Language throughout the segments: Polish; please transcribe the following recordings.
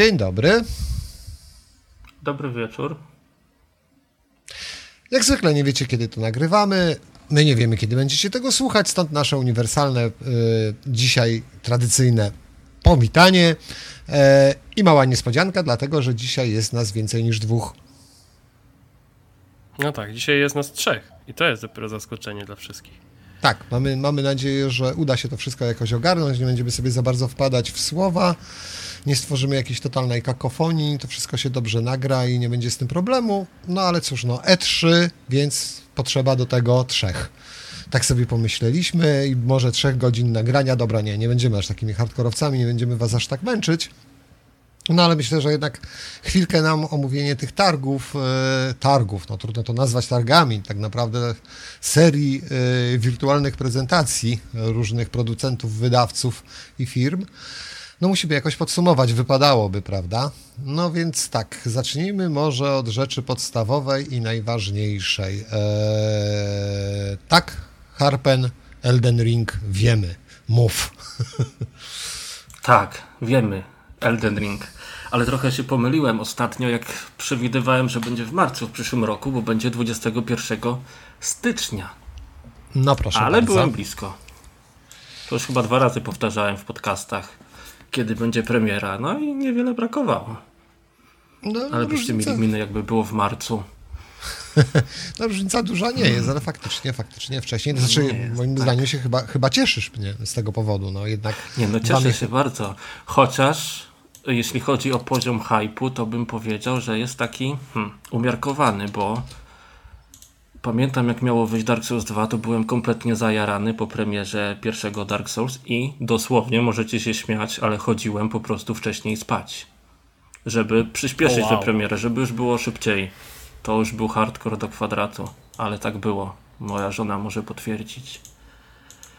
Dzień dobry. Dobry wieczór. Jak zwykle nie wiecie, kiedy to nagrywamy. My nie wiemy, kiedy będziecie tego słuchać, stąd nasze uniwersalne, y, dzisiaj tradycyjne powitanie y, i mała niespodzianka, dlatego że dzisiaj jest nas więcej niż dwóch. No tak, dzisiaj jest nas trzech i to jest dopiero zaskoczenie dla wszystkich. Tak, mamy, mamy nadzieję, że uda się to wszystko jakoś ogarnąć, nie będziemy sobie za bardzo wpadać w słowa, nie stworzymy jakiejś totalnej kakofonii, to wszystko się dobrze nagra i nie będzie z tym problemu. No ale cóż, no E3, więc potrzeba do tego trzech. Tak sobie pomyśleliśmy i może trzech godzin nagrania. Dobra, nie, nie będziemy aż takimi hardkorowcami, nie będziemy was aż tak męczyć. No ale myślę, że jednak chwilkę nam omówienie tych targów, e, targów, no trudno to nazwać targami, tak naprawdę serii e, wirtualnych prezentacji różnych producentów, wydawców i firm, no musimy jakoś podsumować, wypadałoby, prawda? No więc tak, zacznijmy może od rzeczy podstawowej i najważniejszej. E, tak, Harpen, Elden Ring, wiemy, mów. Tak, wiemy, Elden Ring. Ale trochę się pomyliłem ostatnio, jak przewidywałem, że będzie w marcu w przyszłym roku, bo będzie 21 stycznia. No proszę Ale bardzo. byłem blisko. To już chyba dwa razy powtarzałem w podcastach, kiedy będzie premiera. No i niewiele brakowało. No, Ale byście mieli miny, jakby było w marcu. no, różnica duża nie jest, ale faktycznie, faktycznie wcześniej. To znaczy, jest, moim tak. zdaniem się chyba, chyba cieszysz mnie z tego powodu. No jednak. Nie, no cieszę się bardzo. Chociaż jeśli chodzi o poziom hypu, to bym powiedział, że jest taki hmm, umiarkowany, bo pamiętam jak miało wyjść Dark Souls 2, to byłem kompletnie zajarany po premierze pierwszego Dark Souls i dosłownie możecie się śmiać, ale chodziłem po prostu wcześniej spać. Żeby przyspieszyć wow. tę premierę, żeby już było szybciej. To już był hardcore do kwadratu, ale tak było. Moja żona może potwierdzić.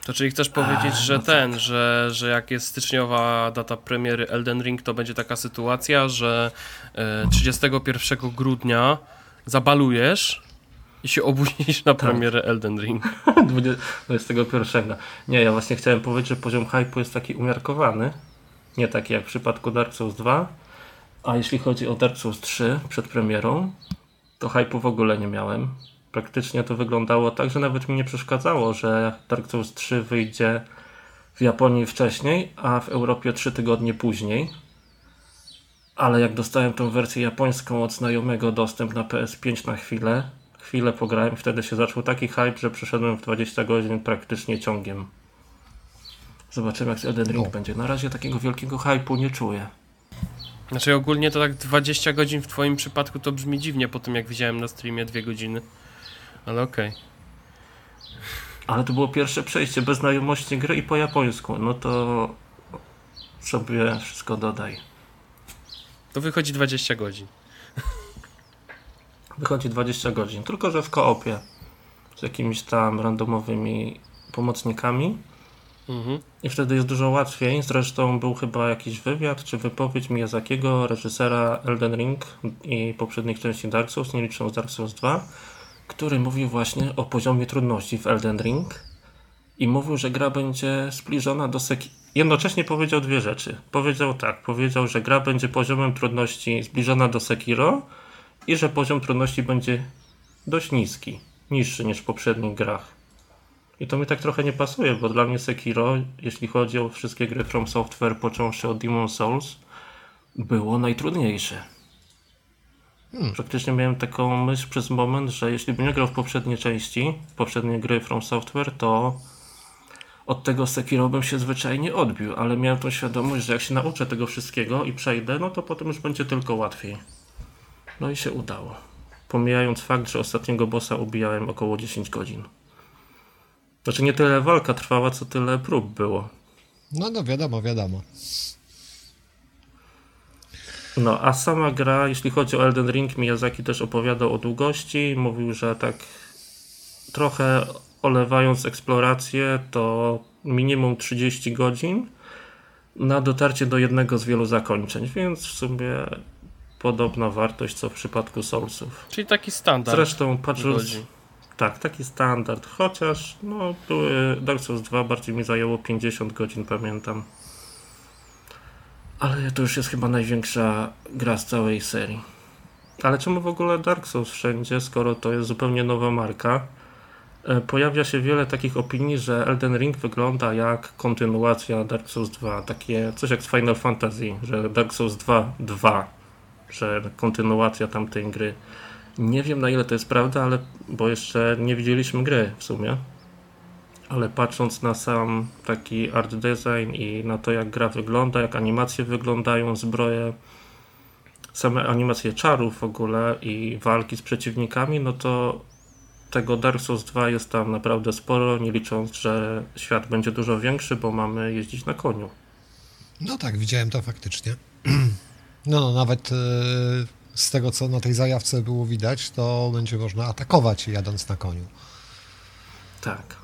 To czyli chcesz powiedzieć, że no ten, że, że jak jest styczniowa data premiery Elden Ring, to będzie taka sytuacja, że e, 31 grudnia zabalujesz i się obudzisz na premierę Elden Ring. 21. Nie, ja właśnie chciałem powiedzieć, że poziom hypu jest taki umiarkowany. Nie taki jak w przypadku Dark Souls 2. A jeśli chodzi o Dark Souls 3 przed premierą, to hypu w ogóle nie miałem. Praktycznie to wyglądało tak, że nawet mi nie przeszkadzało, że Dark Souls 3 wyjdzie w Japonii wcześniej, a w Europie 3 tygodnie później. Ale jak dostałem tą wersję japońską od znajomego dostęp na PS5 na chwilę, chwilę pograłem, wtedy się zaczął taki hype, że przeszedłem w 20 godzin praktycznie ciągiem. Zobaczymy jak z Elden Ring No. będzie. Na razie takiego wielkiego hypu nie czuję. Znaczy ogólnie to tak 20 godzin w twoim przypadku to brzmi dziwnie po tym jak widziałem na streamie dwie godziny. Ale okej. Ale to było pierwsze przejście bez znajomości gry i po japońsku. No to sobie wszystko dodaj. To wychodzi 20 godzin. Wychodzi 20 godzin, tylko że w koopie z jakimiś tam randomowymi pomocnikami. Mhm. I wtedy jest dużo łatwiej. Zresztą był chyba jakiś wywiad czy wypowiedź Miyazakiego, reżysera Elden Ring i poprzednich części Dark Souls, nie licząc Dark Souls 2, który mówił właśnie o poziomie trudności w Elden Ring i mówił, że gra będzie zbliżona do Seki... Jednocześnie powiedział dwie rzeczy. Powiedział tak, powiedział, że gra będzie poziomem trudności zbliżona do Sekiro i że poziom trudności będzie dość niski, niższy niż w poprzednich grach. I to mi tak trochę nie pasuje, bo dla mnie Sekiro, jeśli chodzi o wszystkie gry From Software, począwszy od Demon Souls, było najtrudniejsze. Praktycznie miałem taką myśl przez moment, że jeśli bym nie grał w poprzedniej części, w poprzednie gry From Software, to od tego Sekiro bym się zwyczajnie odbił, ale miałem tą świadomość, że jak się nauczę tego wszystkiego i przejdę, no to potem już będzie tylko łatwiej. No i się udało. Pomijając fakt, że ostatniego bossa ubijałem około 10 godzin. Znaczy nie tyle walka trwała, co tyle prób było. No, no wiadomo, wiadomo. No, a sama gra, jeśli chodzi o Elden Ring, Miyazaki też opowiadał o długości. Mówił, że tak trochę olewając eksplorację, to minimum 30 godzin na dotarcie do jednego z wielu zakończeń, więc w sumie podobna wartość co w przypadku Soulsów. Czyli taki standard. Zresztą patrząc, wychodzi. tak, taki standard, chociaż no, były Dark Souls 2 bardziej mi zajęło 50 godzin, pamiętam. Ale to już jest chyba największa gra z całej serii. Ale czemu w ogóle Dark Souls wszędzie, skoro to jest zupełnie nowa marka? E, pojawia się wiele takich opinii, że Elden Ring wygląda jak kontynuacja Dark Souls 2, takie coś jak z Final Fantasy, że Dark Souls 2 2, że kontynuacja tamtej gry. Nie wiem na ile to jest prawda, ale bo jeszcze nie widzieliśmy gry w sumie. Ale patrząc na sam taki art design i na to jak gra wygląda, jak animacje wyglądają, zbroje, same animacje czarów w ogóle i walki z przeciwnikami, no to tego Dark Souls 2 jest tam naprawdę sporo, nie licząc, że świat będzie dużo większy, bo mamy jeździć na koniu. No tak, widziałem to faktycznie. No, no nawet e, z tego, co na tej zajawce było widać, to będzie można atakować jadąc na koniu. Tak.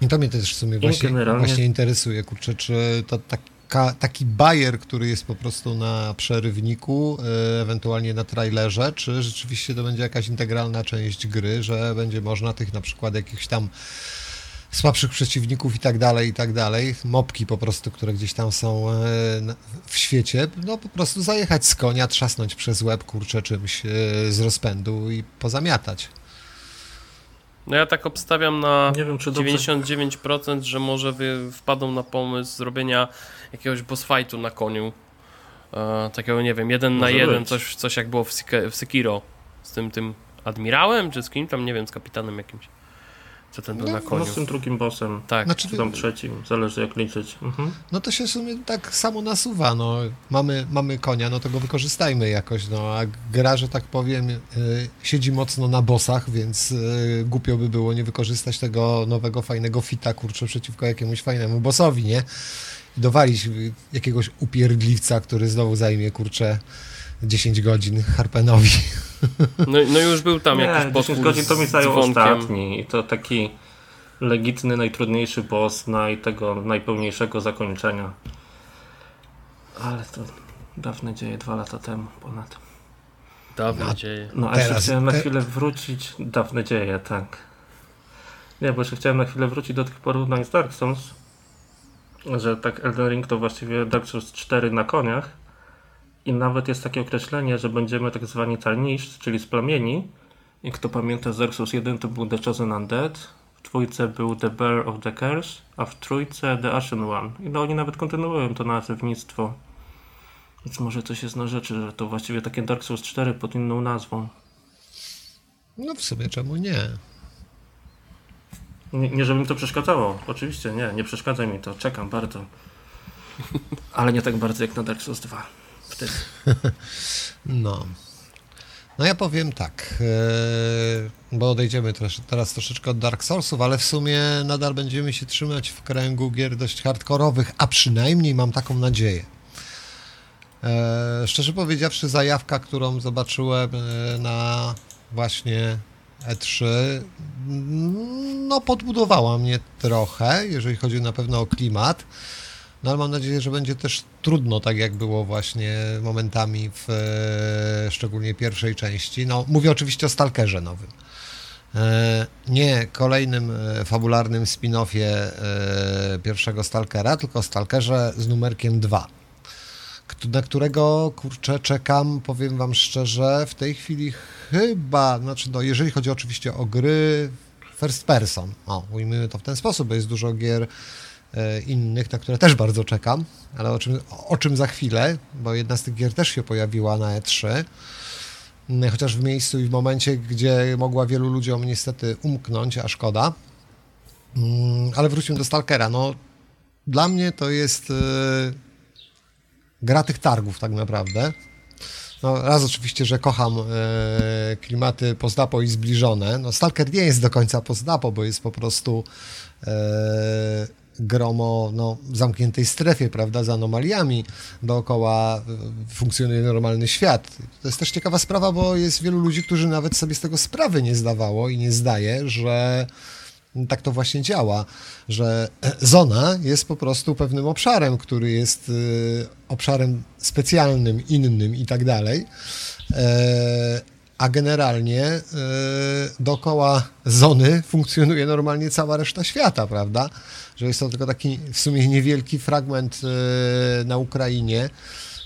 I to mnie też w sumie właśnie, generalnie- właśnie interesuje, kurczę, czy to taka, taki bajer, który jest po prostu na przerywniku, e, ewentualnie na trailerze, czy rzeczywiście to będzie jakaś integralna część gry, że będzie można tych na przykład jakichś tam słabszych przeciwników i tak dalej, i tak dalej, mopki po prostu, które gdzieś tam są e, w świecie, no po prostu zajechać z konia, trzasnąć przez łeb, kurczę, czymś e, z rozpędu i pozamiatać. No ja tak obstawiam na Nie wiem, czy dobrze- 99%, że może wy wpadą na pomysł zrobienia jakiegoś boss fightu na koniu. E, takiego, nie wiem, jeden na Może jeden, być. coś, coś jak było w, Sike- w Sekiro. Z tym, tym admirałem, czy z kim tam, nie wiem, z kapitanem jakimś. Co ten był No, na No koniu. z tym drugim bossem, Tak. Znaczy, czy tam trzecim, zależy jak liczyć. Mhm. No to się w sumie tak samo nasuwa, no. Mamy, mamy konia, no to go wykorzystajmy jakoś, no. A gra, że tak powiem, y, siedzi mocno na bossach, więc y, głupio by było nie wykorzystać tego nowego, fajnego fita, kurczę, przeciwko jakiemuś fajnemu bossowi, nie? I dowalić jakiegoś upierdliwca, który znowu zajmie, kurczę, 10 godzin Harpenowi. No, no już był tam Nie, jakiś 10 potwór godzin to mi zajął ostatni i to taki legitny, najtrudniejszy boss naj, tego najpełniejszego zakończenia. Ale to dawne dzieje, dwa lata temu ponad. Dawno dzieje. No a jeszcze chciałem na chwilę wrócić, dawne dzieje, tak. Nie, bo jeszcze chciałem na chwilę wrócić do tych porównań z Dark Souls, że tak Elden Ring to właściwie Dark Souls 4 na koniach i nawet jest takie określenie, że będziemy tak zwani tarniszt, czyli splamieni. I kto pamięta z Dark Souls 1 to był The Chosen Undead, w trójce był The Bear of the Curse, a w trójce The Ashen One. I no oni nawet kontynuują to nazewnictwo. Więc może coś jest na rzeczy, że to właściwie takie Dark Souls 4 pod inną nazwą. No w sumie czemu nie? Nie, nie żeby mi to przeszkadzało. Oczywiście nie, nie przeszkadza mi to. Czekam bardzo. Ale nie tak bardzo jak na Dark Souls 2. Wtedy. No. No ja powiem tak, e, bo odejdziemy teraz troszeczkę od Dark Soulsów, ale w sumie nadal będziemy się trzymać w kręgu gier dość hardkorowych, a przynajmniej mam taką nadzieję. E, Szczerze powiedziawszy, zajawka, którą zobaczyłem e, na właśnie E3, mm, no podbudowała mnie trochę, jeżeli chodzi na pewno o klimat. No ale mam nadzieję, że będzie też trudno, tak jak było właśnie momentami w e, szczególnie pierwszej części. No, mówię oczywiście o Stalkerze nowym. E, nie kolejnym e, fabularnym spin-offie pierwszego Stalkera, tylko Stalkerze z numerkiem 2. kt- Na którego kurczę czekam, powiem wam szczerze, w tej chwili chyba, znaczy no, jeżeli chodzi oczywiście o gry first person, o, ujmijmy to w ten sposób, bo jest dużo gier innych, na które też bardzo czekam, ale o czym, o czym za chwilę, bo jedna z tych gier też się pojawiła na E3, Mm, chociaż w miejscu i w momencie, gdzie mogła wielu ludziom niestety umknąć, a szkoda. Mm, Ale wróćmy do Stalkera. No, dla mnie to jest e, gra tych targów tak naprawdę. No, raz oczywiście, że kocham e, klimaty postapo i zbliżone. No, Stalker nie jest do końca postapo, bo jest po prostu e, gromo no, w zamkniętej strefie, prawda, z anomaliami. Dookoła e, funkcjonuje normalny świat. To jest też ciekawa sprawa, bo jest wielu ludzi, którzy nawet sobie z tego sprawy nie zdawało i nie zdaje, że tak to właśnie działa, że zona jest po prostu pewnym obszarem, który jest y, obszarem specjalnym, innym i tak dalej. E, a generalnie dookoła zony funkcjonuje normalnie cała reszta świata, prawda? Że jest to tylko taki w sumie niewielki fragment na Ukrainie.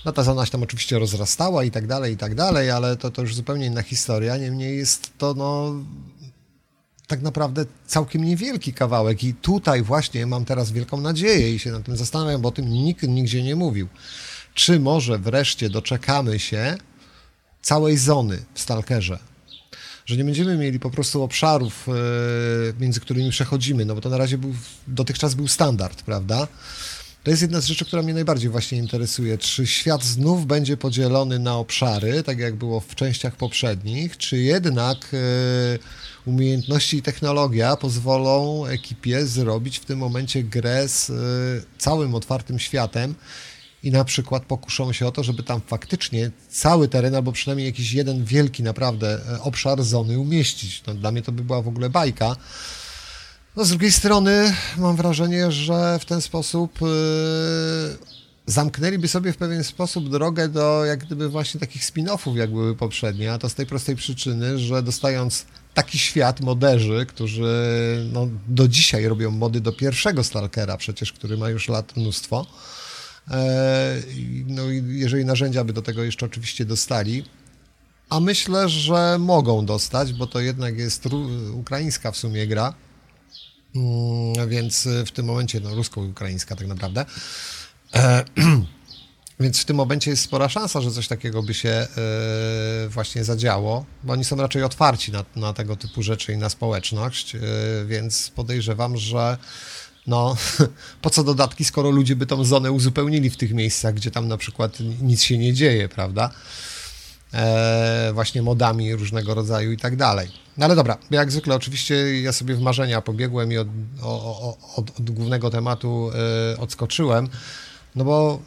No ta zona się tam oczywiście rozrastała i tak dalej, i tak dalej, ale to, to już zupełnie inna historia. Niemniej jest to no, tak naprawdę całkiem niewielki kawałek i tutaj właśnie mam teraz wielką nadzieję i się nad tym zastanawiam, bo o tym nikt nigdzie nie mówił. Czy może wreszcie doczekamy się całej zony w Stalkerze? Że nie będziemy mieli po prostu obszarów, e, między którymi przechodzimy, no bo to na razie był, dotychczas był standard, prawda? To jest jedna z rzeczy, która mnie najbardziej właśnie interesuje. Czy świat znów będzie podzielony na obszary, tak jak było w częściach poprzednich, czy jednak e, umiejętności i technologia pozwolą ekipie zrobić w tym momencie grę z e, całym otwartym światem i na przykład pokuszą się o to, żeby tam faktycznie cały teren, albo przynajmniej jakiś jeden wielki naprawdę e, obszar zony umieścić. No, dla mnie to by była w ogóle bajka. No, z drugiej strony mam wrażenie, że w ten sposób yy, zamknęliby sobie w pewien sposób drogę do jak gdyby właśnie takich spin-offów, jak były poprzednie, a to z tej prostej przyczyny, że dostając taki świat moderzy, którzy no, do dzisiaj robią mody do pierwszego Stalkera przecież, który ma już lat mnóstwo, no i jeżeli narzędzia by do tego jeszcze oczywiście dostali, a myślę, że mogą dostać, bo to jednak jest ukraińska w sumie gra, Mm, więc w tym momencie, no rusko-ukraińska tak naprawdę. E, więc w tym momencie jest spora szansa, że coś takiego by się e, właśnie zadziało, bo oni są raczej otwarci na, na tego typu rzeczy i na społeczność, e, więc podejrzewam, że no, po co dodatki, skoro ludzie by tą zonę uzupełnili w tych miejscach, gdzie tam na przykład nic się nie dzieje, prawda? E, właśnie modami różnego rodzaju i tak dalej. No ale dobra, jak zwykle oczywiście ja sobie w marzenia pobiegłem i od, od, od, od głównego tematu y, odskoczyłem, no bo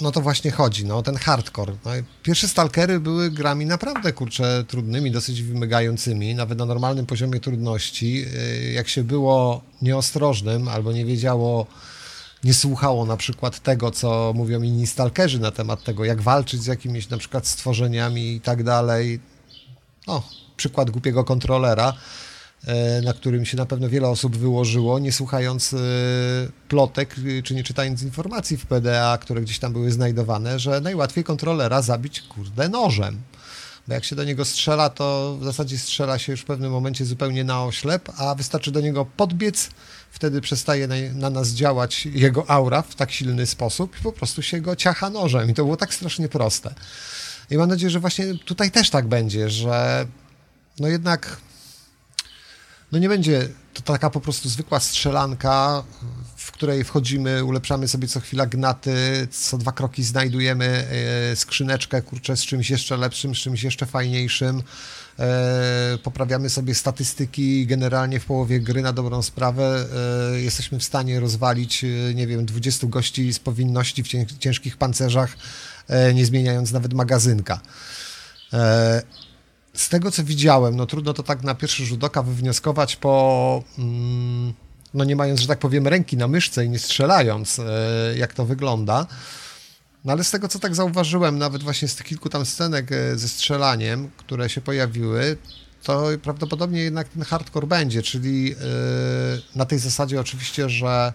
no to właśnie chodzi, no ten hardcore. No, pierwsze stalkery były grami naprawdę, kurczę, trudnymi, dosyć wymagającymi, nawet na normalnym poziomie trudności. Y, jak się było nieostrożnym albo nie wiedziało, nie słuchało na przykład tego, co mówią inni stalkerzy na temat tego, jak walczyć z jakimiś na przykład stworzeniami i tak dalej, no, przykład głupiego kontrolera, na którym się na pewno wiele osób wyłożyło, nie słuchając e, plotek, e, czy nie czytając informacji w PDA, które gdzieś tam były znajdowane, że najłatwiej kontrolera zabić, kurde, nożem. Bo jak się do niego strzela, to w zasadzie strzela się już w pewnym momencie zupełnie na oślep, a wystarczy do niego podbiec, wtedy przestaje na, na, nas działać jego aura w tak silny sposób i po prostu się go ciacha nożem. I to było tak strasznie proste. I mam nadzieję, że właśnie tutaj też tak będzie, że no jednak no nie będzie to taka po prostu zwykła strzelanka, w której wchodzimy, ulepszamy sobie co chwila gnaty, co dwa kroki znajdujemy e, skrzyneczkę, kurczę, z czymś jeszcze lepszym, z czymś jeszcze fajniejszym, e, poprawiamy sobie statystyki generalnie w połowie gry na dobrą sprawę. E, jesteśmy w stanie rozwalić, nie wiem, 20 gości z powinności w ciężkich pancerzach, nie zmieniając nawet magazynka z tego co widziałem, no trudno to tak na pierwszy rzut oka wywnioskować po, mm, no nie mając, że tak powiem, ręki na myszce i nie strzelając, e, jak to wygląda. No ale z tego co tak zauważyłem, nawet właśnie z tych kilku tam scenek e, ze strzelaniem, które się pojawiły, to prawdopodobnie jednak ten hardcore będzie, czyli e, na tej zasadzie oczywiście, że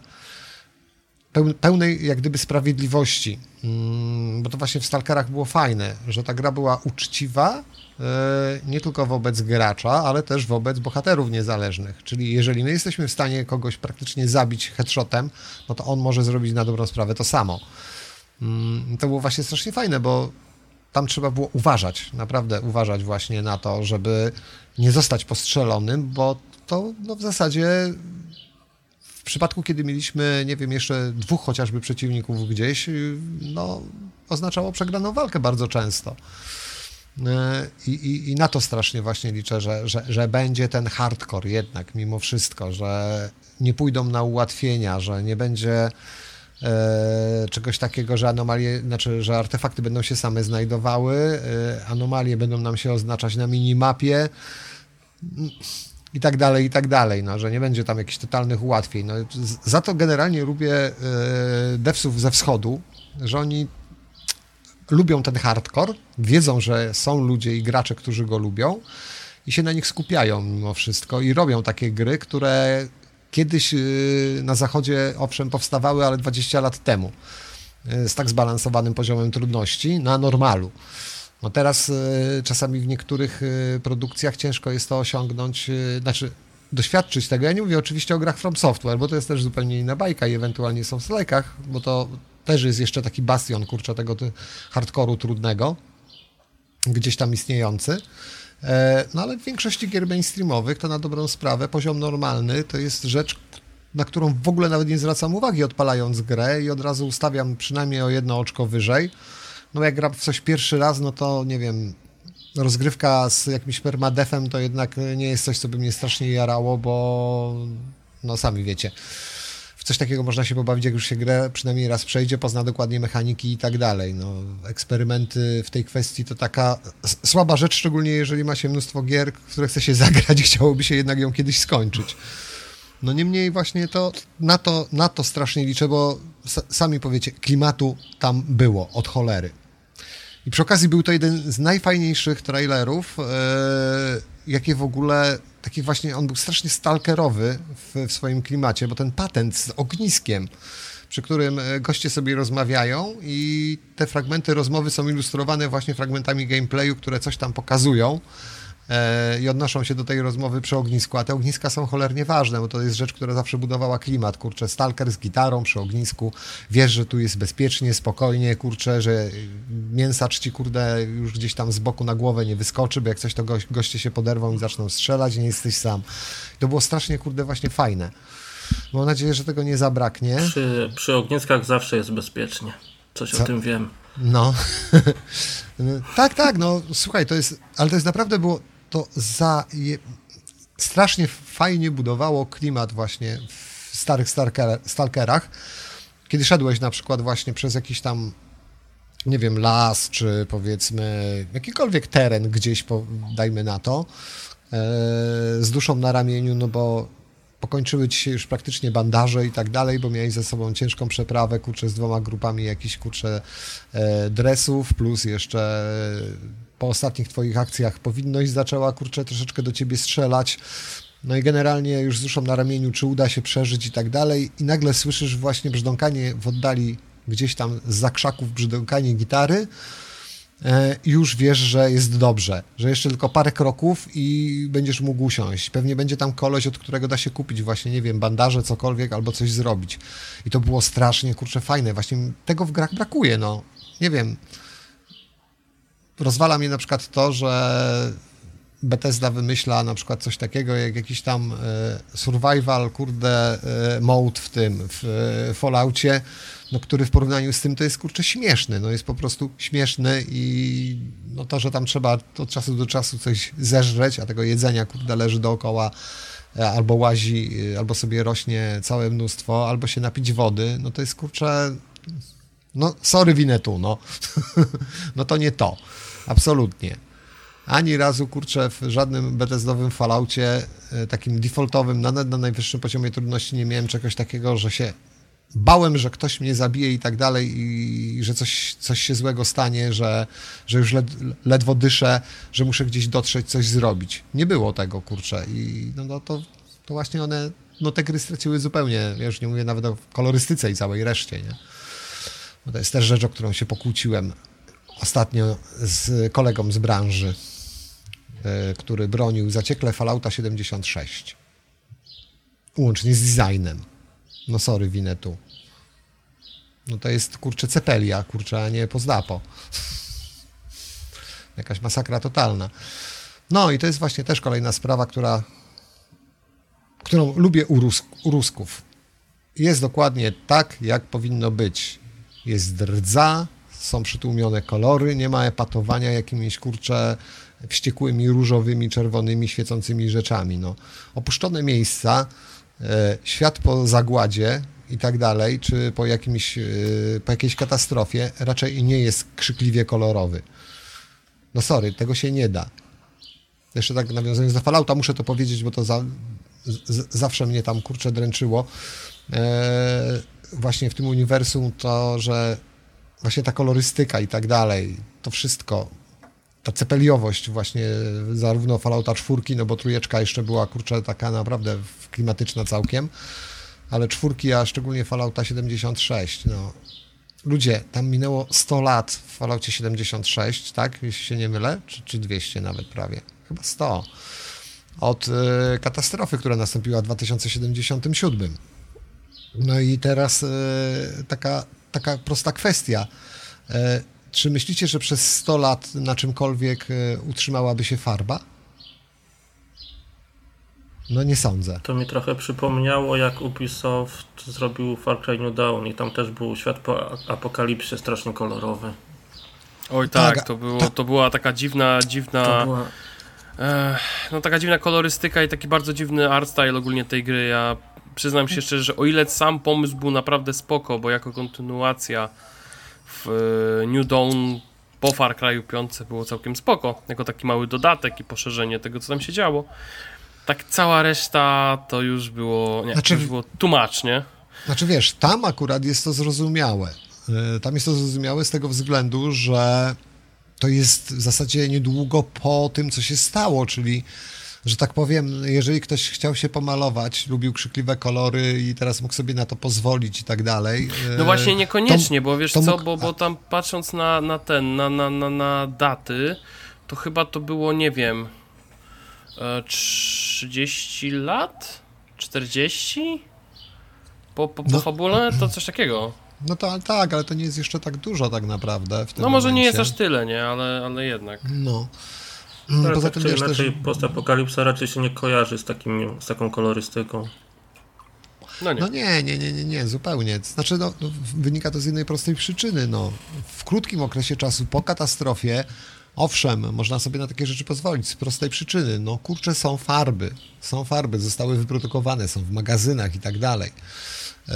pełnej jak gdyby sprawiedliwości, mm, bo to właśnie w Stalkerach było fajne, że ta gra była uczciwa, nie tylko wobec gracza, ale też wobec bohaterów niezależnych. Czyli jeżeli my jesteśmy w stanie kogoś praktycznie zabić headshotem, no to on może zrobić na dobrą sprawę to samo. Mm, to było właśnie strasznie fajne, bo tam trzeba było uważać, naprawdę uważać właśnie na to, żeby nie zostać postrzelonym, bo to no, w zasadzie w przypadku, kiedy mieliśmy, nie wiem, jeszcze dwóch chociażby przeciwników gdzieś, no, oznaczało przegraną walkę bardzo często. I, i, I, na to strasznie właśnie liczę, że, że, że będzie ten hardcore jednak mimo wszystko, że nie pójdą na ułatwienia, że nie będzie e, czegoś takiego, że anomalie, znaczy, że artefakty będą się same znajdowały, e, anomalie będą nam się oznaczać na minimapie i tak dalej, i tak dalej, no, że nie będzie tam jakichś totalnych ułatwień. No, za to generalnie lubię e, devsów ze wschodu, że oni lubią ten hardcore, wiedzą, że są ludzie i gracze, którzy go lubią i się na nich skupiają mimo wszystko i robią takie gry, które kiedyś y, na zachodzie owszem powstawały, ale 20 lat temu y, z tak zbalansowanym poziomem trudności na normalu. No teraz y, czasami w niektórych produkcjach ciężko jest to osiągnąć, znaczy doświadczyć tego. Ja nie mówię oczywiście o grach From Software, bo to jest też zupełnie inna bajka i ewentualnie są w slajkach, bo to też jest jeszcze taki bastion, kurczę, tego hardkoru trudnego, gdzieś tam istniejący. E, no ale w większości gier mainstreamowych to na dobrą sprawę poziom normalny to jest rzecz, na którą w ogóle nawet nie zwracam uwagi odpalając grę i od razu ustawiam przynajmniej o jedno oczko wyżej. No jak gram w coś pierwszy raz, no to nie wiem, rozgrywka z jakimś permadefem to jednak nie jest coś, co by mnie strasznie jarało, bo no sami wiecie w coś takiego można się pobawić, jak już się grę przynajmniej raz przejdzie, pozna dokładnie mechaniki i tak dalej. No, eksperymenty w tej kwestii to taka słaba rzecz, szczególnie jeżeli ma się mnóstwo gier, które chce się zagrać i chciałoby się jednak ją kiedyś skończyć. No niemniej właśnie to na, to na to strasznie liczę, bo sami powiecie, klimatu tam było od cholery. I przy okazji był to jeden z najfajniejszych trailerów, yy, jakie w ogóle taki właśnie, on był strasznie stalkerowy w, w swoim klimacie, bo ten patent z ogniskiem, przy którym e, goście sobie rozmawiają i te fragmenty rozmowy są ilustrowane właśnie fragmentami gameplayu, które coś tam pokazują. E, i odnoszą się do tej rozmowy przy ognisku, a te ogniska są cholernie ważne, bo to jest rzecz, która zawsze budowała klimat, kurczę, stalker z gitarą przy ognisku, wiesz, że tu jest bezpiecznie, spokojnie, kurczę, że mięsacz ci, kurde, już gdzieś tam z boku na głowę nie wyskoczy, bo jak coś, to goś, goście się poderwą i zaczną strzelać nie jesteś sam. To było strasznie, kurde, właśnie fajne. Mam nadzieję, że tego nie zabraknie. Przy, przy ogniskach zawsze jest bezpiecznie. Coś Co? o tym wiem. No. tak, tak, no słuchaj, to jest, ale to jest naprawdę było, to za, je, strasznie fajnie budowało klimat właśnie w starych stalker, stalkerach, kiedy szedłeś na przykład właśnie przez jakiś tam nie wiem, las, czy powiedzmy jakikolwiek teren gdzieś, po, dajmy na to, e, z duszą na ramieniu, no bo pokończyły ci się już praktycznie bandaże i tak dalej, bo miałeś ze sobą ciężką przeprawę, kurczę, z dwoma grupami jakichś, kurczę, e, dresów, plus jeszcze po ostatnich twoich akcjach powinność zaczęła, kurczę, troszeczkę do ciebie strzelać. No i generalnie już z na ramieniu, czy uda się przeżyć i tak dalej. I nagle słyszysz właśnie brzdąkanie w oddali, gdzieś tam z zakrzaków brzdąkanie gitary. E, już wiesz, że jest dobrze, że jeszcze tylko parę kroków i będziesz mógł usiąść. Pewnie będzie tam koleś, od którego da się kupić właśnie, nie wiem, bandaże, cokolwiek, albo coś zrobić. I to było strasznie, kurczę, fajne. Właśnie tego w grach brakuje, no. Nie wiem, rozwala mnie na przykład to, że Bethesda wymyśla na przykład coś takiego jak jakiś tam e, survival, kurde, e, mode w tym, w e, Falloutie, no, który w porównaniu z tym to jest, kurczę, śmieszny, no jest po prostu śmieszny i no to, że tam trzeba od czasu do czasu coś zeżreć, a tego jedzenia, kurde, leży dookoła, albo łazi, albo sobie rośnie całe mnóstwo, albo się napić wody, no to jest, kurczę, no sorry Winetu, no. no to nie to. Absolutnie. Ani razu, kurczę, w żadnym Bethesdowym Falloutie, e, takim defaultowym, na, na najwyższym poziomie trudności nie miałem czegoś takiego, że się bałem, że ktoś mnie zabije i tak dalej i że coś, coś się złego stanie, że, że już led, ledwo dyszę, że muszę gdzieś dotrzeć, coś zrobić. Nie było tego, kurczę. I no, no to, to właśnie one, no te gry straciły zupełnie, ja już nie mówię nawet o kolorystyce i całej reszcie, nie? Bo to jest też rzecz, o którą się pokłóciłem ostatnio z kolegą z branży, e, który bronił zaciekle Fallouta 76. Łącznie z designem. No sorry, winę tu. No to jest, kurczę, cepelia, kurczę, a nie pozdapo. Jakaś masakra totalna. No i to jest właśnie też kolejna sprawa, która, którą lubię u, Rus u Rusków. Jest dokładnie tak, jak powinno być. Jest rdza, są przytłumione kolory, nie ma epatowania jakimiś, kurcze, wściekłymi, różowymi, czerwonymi, świecącymi rzeczami. No. Opuszczone miejsca, e, świat po zagładzie i tak dalej, czy po, jakimś, e, po jakiejś katastrofie raczej nie jest krzykliwie kolorowy. No sorry, tego się nie da. Jeszcze tak nawiązując do Fallouta, muszę to powiedzieć, bo to za, z, zawsze mnie tam, kurczę, dręczyło. E, właśnie w tym uniwersum to, że właśnie ta kolorystyka i tak dalej, to wszystko, ta cepeliowość właśnie zarówno Fallouta czwórki, no bo trójeczka jeszcze była, kurczę, taka naprawdę klimatyczna całkiem, ale czwórki, a szczególnie Fallouta 76, no. Ludzie, tam minęło 100 lat w Falloutie 76, tak, jeśli się nie mylę, czy, czy 200 nawet prawie, chyba 100, od y, katastrofy, która nastąpiła w 2077. No i teraz y, taka, taka prosta kwestia. Y, czy myślicie, że przez 100 lat na czymkolwiek utrzymałaby się farba? No nie sądzę. To mi trochę przypomniało, jak Ubisoft zrobił Far Cry New Dawn i tam też był świat po apokalipsie strasznie kolorowy. Oj tak, tak to, było, to... to była taka dziwna, dziwna... Była... no taka dziwna kolorystyka i taki bardzo dziwny art style ogólnie tej gry. Ja przyznam się szczerze, że o ile sam pomysł był naprawdę spoko, bo jako kontynuacja w e, New Dawn po Far Cry 5 było całkiem spoko, jako taki mały dodatek i poszerzenie tego, co tam się działo tak cała reszta to już było, nie, znaczy, już było tłumacznie. Znaczy wiesz, tam akurat jest to zrozumiałe. E, tam jest to zrozumiałe z tego względu, że to jest w zasadzie niedługo po tym, co się stało, czyli że tak powiem, jeżeli ktoś chciał się pomalować, lubił krzykliwe kolory i teraz mógł sobie na to pozwolić i tak dalej. E, no właśnie niekoniecznie, to, bo wiesz co, mógł... bo, bo tam patrząc na, na ten, na, na, na, na daty, to chyba to było, nie wiem, 30 e, lat? 40? Po, po, po no, fabule? To coś takiego. No to tak, ale to nie jest jeszcze tak dużo tak naprawdę. no może momencie. nie jest aż tyle, nie? Ale, ale jednak. No. Tak, Poza tak tym, wiesz, inaczej też... postapokalipsa raczej się nie kojarzy z, takim, z taką kolorystyką. No nie. no nie, nie, nie, nie, nie, zupełnie. Znaczy, no, no, wynika to z jednej prostej przyczyny. No. W krótkim okresie czasu po katastrofie Owszem, można sobie na takie rzeczy pozwolić z prostej przyczyny. No kurczę, są farby. Są farby, zostały wyprodukowane, są w magazynach i tak dalej. Eee,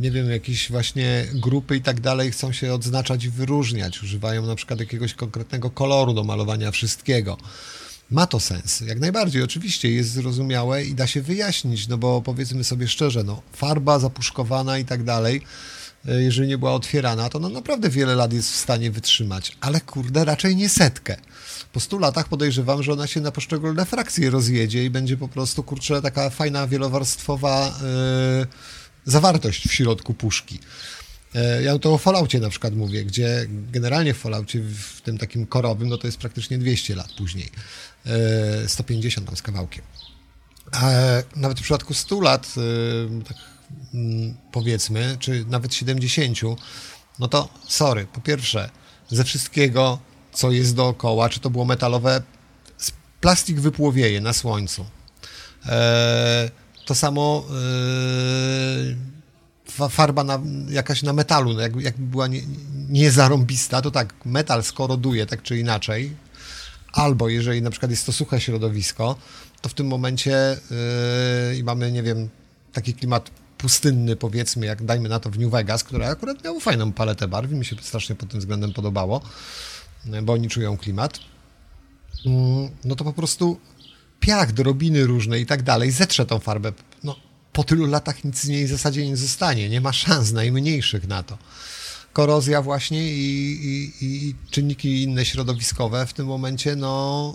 nie wiem, jakieś właśnie grupy i tak dalej chcą się odznaczać i wyróżniać. Używają na przykład jakiegoś konkretnego koloru do malowania wszystkiego. Ma to sens, jak najbardziej, oczywiście jest zrozumiałe i da się wyjaśnić, no bo powiedzmy sobie szczerze, no farba zapuszkowana i tak dalej, E, jeżeli nie była otwierana, to no naprawdę wiele lat jest w stanie wytrzymać, ale kurde, raczej nie setkę. Po 100 latach podejrzewam, że ona się na poszczególne frakcje rozjedzie i będzie po prostu, kurczę, taka fajna, wielowarstwowa yy, zawartość w środku puszki. Yy, ja to o Falloutie na przykład mówię, gdzie generalnie w Falloutie, w tym takim korowym, no to jest praktycznie 200 lat później. Yy, 150 tam z kawałkiem. A nawet w przypadku 100 lat, tak Mm, powiedzmy, czy nawet 70, no to sorry, po pierwsze, ze wszystkiego, co jest dookoła, czy to było metalowe, plastik wypłowieje na słońcu. E, to samo e, farba na, jakaś na metalu, no jakby, jakby była nie, niezarąbista, to tak, metal skoroduje tak czy inaczej, albo jeżeli na przykład jest to suche środowisko, to w tym momencie yy, i mamy, nie wiem, taki klimat pustynny, powiedzmy, jak dajmy na to w New Vegas, które akurat miało fajną paletę barw mi się strasznie pod tym względem podobało, bo oni czują klimat, mm, no to po prostu piach, drobiny różne i tak dalej zetrze tą farbę. No, po tylu latach nic z niej w zasadzie nie zostanie, nie ma szans najmniejszych na to. Korozja właśnie i, i, i czynniki inne środowiskowe w tym momencie, no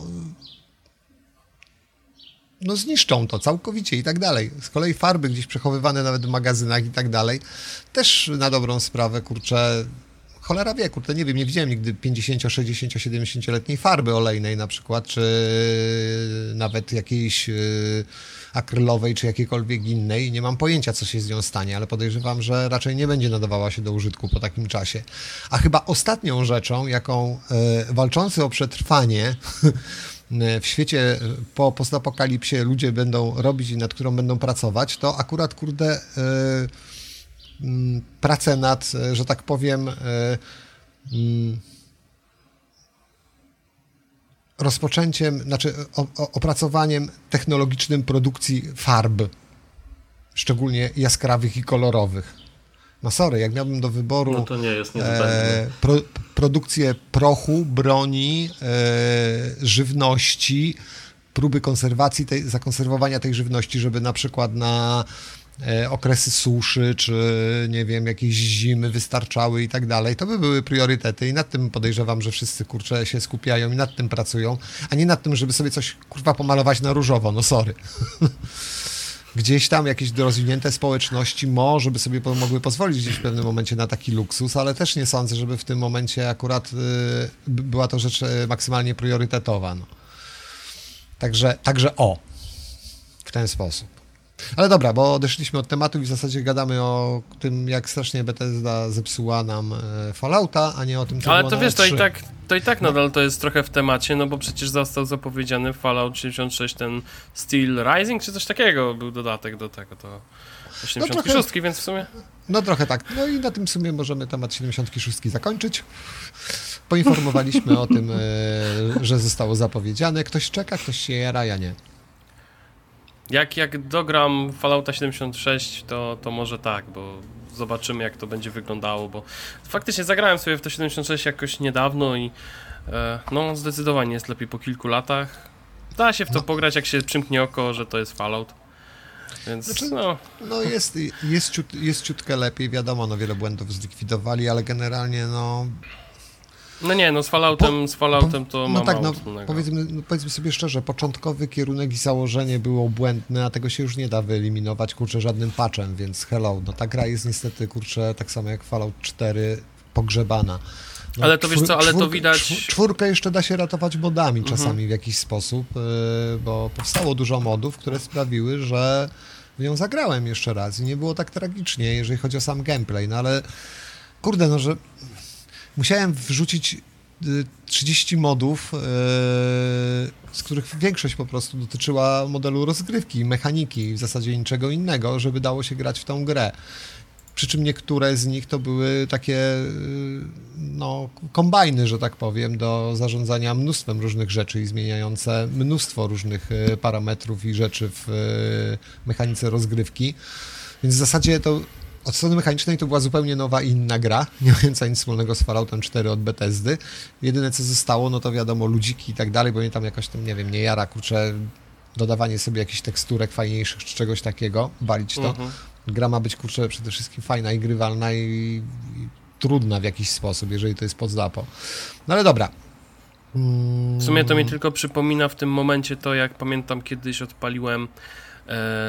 no zniszczą to całkowicie i tak dalej. Z kolei farby gdzieś przechowywane nawet w magazynach i tak dalej, też na dobrą sprawę, kurczę, cholera wie, kurczę, nie wiem, nie widziałem nigdy 50, 60, 70-letniej farby olejnej na przykład, czy nawet jakiejś y, akrylowej, czy jakiejkolwiek innej. Nie mam pojęcia, co się z nią stanie, ale podejrzewam, że raczej nie będzie nadawała się do użytku po takim czasie. A chyba ostatnią rzeczą, jaką y, walczący o przetrwanie w świecie po postapokalipsie ludzie będą robić i nad którą będą pracować, to akurat, kurde, e, pracę nad, e, że tak powiem, rozpoczęciem, znaczy opracowaniem technologicznym produkcji farb, szczególnie jaskrawych i kolorowych. No sorry, jak miałbym do wyboru no to nie jest e, pro, produkcję prochu, broni, e, żywności, próby konserwacji, tej, zakonserwowania tej żywności, żeby na przykład na e, okresy suszy, czy nie wiem, jakieś zimy wystarczały i tak dalej. To by były priorytety i nad tym podejrzewam, że wszyscy kurczę się skupiają i nad tym pracują, a nie nad tym, żeby sobie coś kurwa pomalować na różowo, no sorry. Gdzieś tam jakieś rozwinięte społeczności może by sobie mogły pozwolić gdzieś w pewnym momencie na taki luksus, ale też nie sądzę, żeby w tym momencie akurat y, była to rzecz y, maksymalnie priorytetowa. No. Także, także o, w ten sposób. Ale dobra, bo odeszliśmy od tematu i w zasadzie gadamy o tym, jak strasznie Bethesda zepsuła nam e, Fallouta, a nie o tym, co Ale to wiesz, to i E3. tak, to i tak nadal to jest trochę w temacie, no bo przecież został zapowiedziany Fallout 76, ten Steel Rising, czy coś takiego, był dodatek do tego, to 76, No trochę- więc w sumie... No trochę tak. No i na tym w sumie możemy temat 76 zakończyć. Poinformowaliśmy o tym, e, że zostało zapowiedziane. Ktoś czeka, ktoś się jara, ja nie. Jak, jak dogram Fallouta 76, to, to może tak, bo zobaczymy jak to będzie wyglądało, bo faktycznie zagrałem sobie w to 76 jakoś niedawno i e, no zdecydowanie jest lepiej po kilku latach. Da się w to No. pograć, jak się przymknie oko, że to jest Fallout. Więc Znaczy, no, No jest, jest, ciut, jest ciutkę lepiej, wiadomo, no wiele błędów zlikwidowali, ale generalnie no... no nie, no z Falloutem, z Falloutem to no mam tak, no powiedzmy, no powiedzmy sobie szczerze, początkowy kierunek i założenie było błędne, a tego się już nie da wyeliminować, kurczę, żadnym patchem, więc hello, no ta gra jest niestety, kurczę, tak samo jak Fallout 4, pogrzebana. No, Ale to wiesz co, ale to widać- czwór- Czwórkę jeszcze da się ratować modami Mhm. czasami w jakiś sposób, yy, bo powstało dużo modów, które sprawiły, że w nią zagrałem jeszcze raz i nie było tak tragicznie, jeżeli chodzi o sam gameplay, no ale kurde, no że musiałem wrzucić y, 30 modów, yy, z których większość po prostu dotyczyła modelu rozgrywki, mechaniki, w zasadzie niczego innego, żeby dało się grać w tą grę. Przy czym niektóre z nich to były takie yy, no, kombajny, że tak powiem, do zarządzania mnóstwem różnych rzeczy i zmieniające mnóstwo różnych parametrów i rzeczy w mechanice rozgrywki. Więc w zasadzie to od strony mechanicznej to była zupełnie nowa i inna gra, nie mająca nic wspólnego z Falloutem 4 od Bethesdy. Jedyne co zostało, no to wiadomo, ludziki i tak dalej, bo mnie tam jakoś tam, nie wiem, nie jara, kurczę, dodawanie sobie jakichś teksturek fajniejszych czy czegoś takiego, walić to. Mhm. Gra ma być, kurczę, przede wszystkim fajna i grywalna i, i trudna w jakiś sposób, jeżeli to jest pod zapo. No ale dobra. Mm, W sumie to mi tylko przypomina w tym momencie to, jak pamiętam kiedyś odpaliłem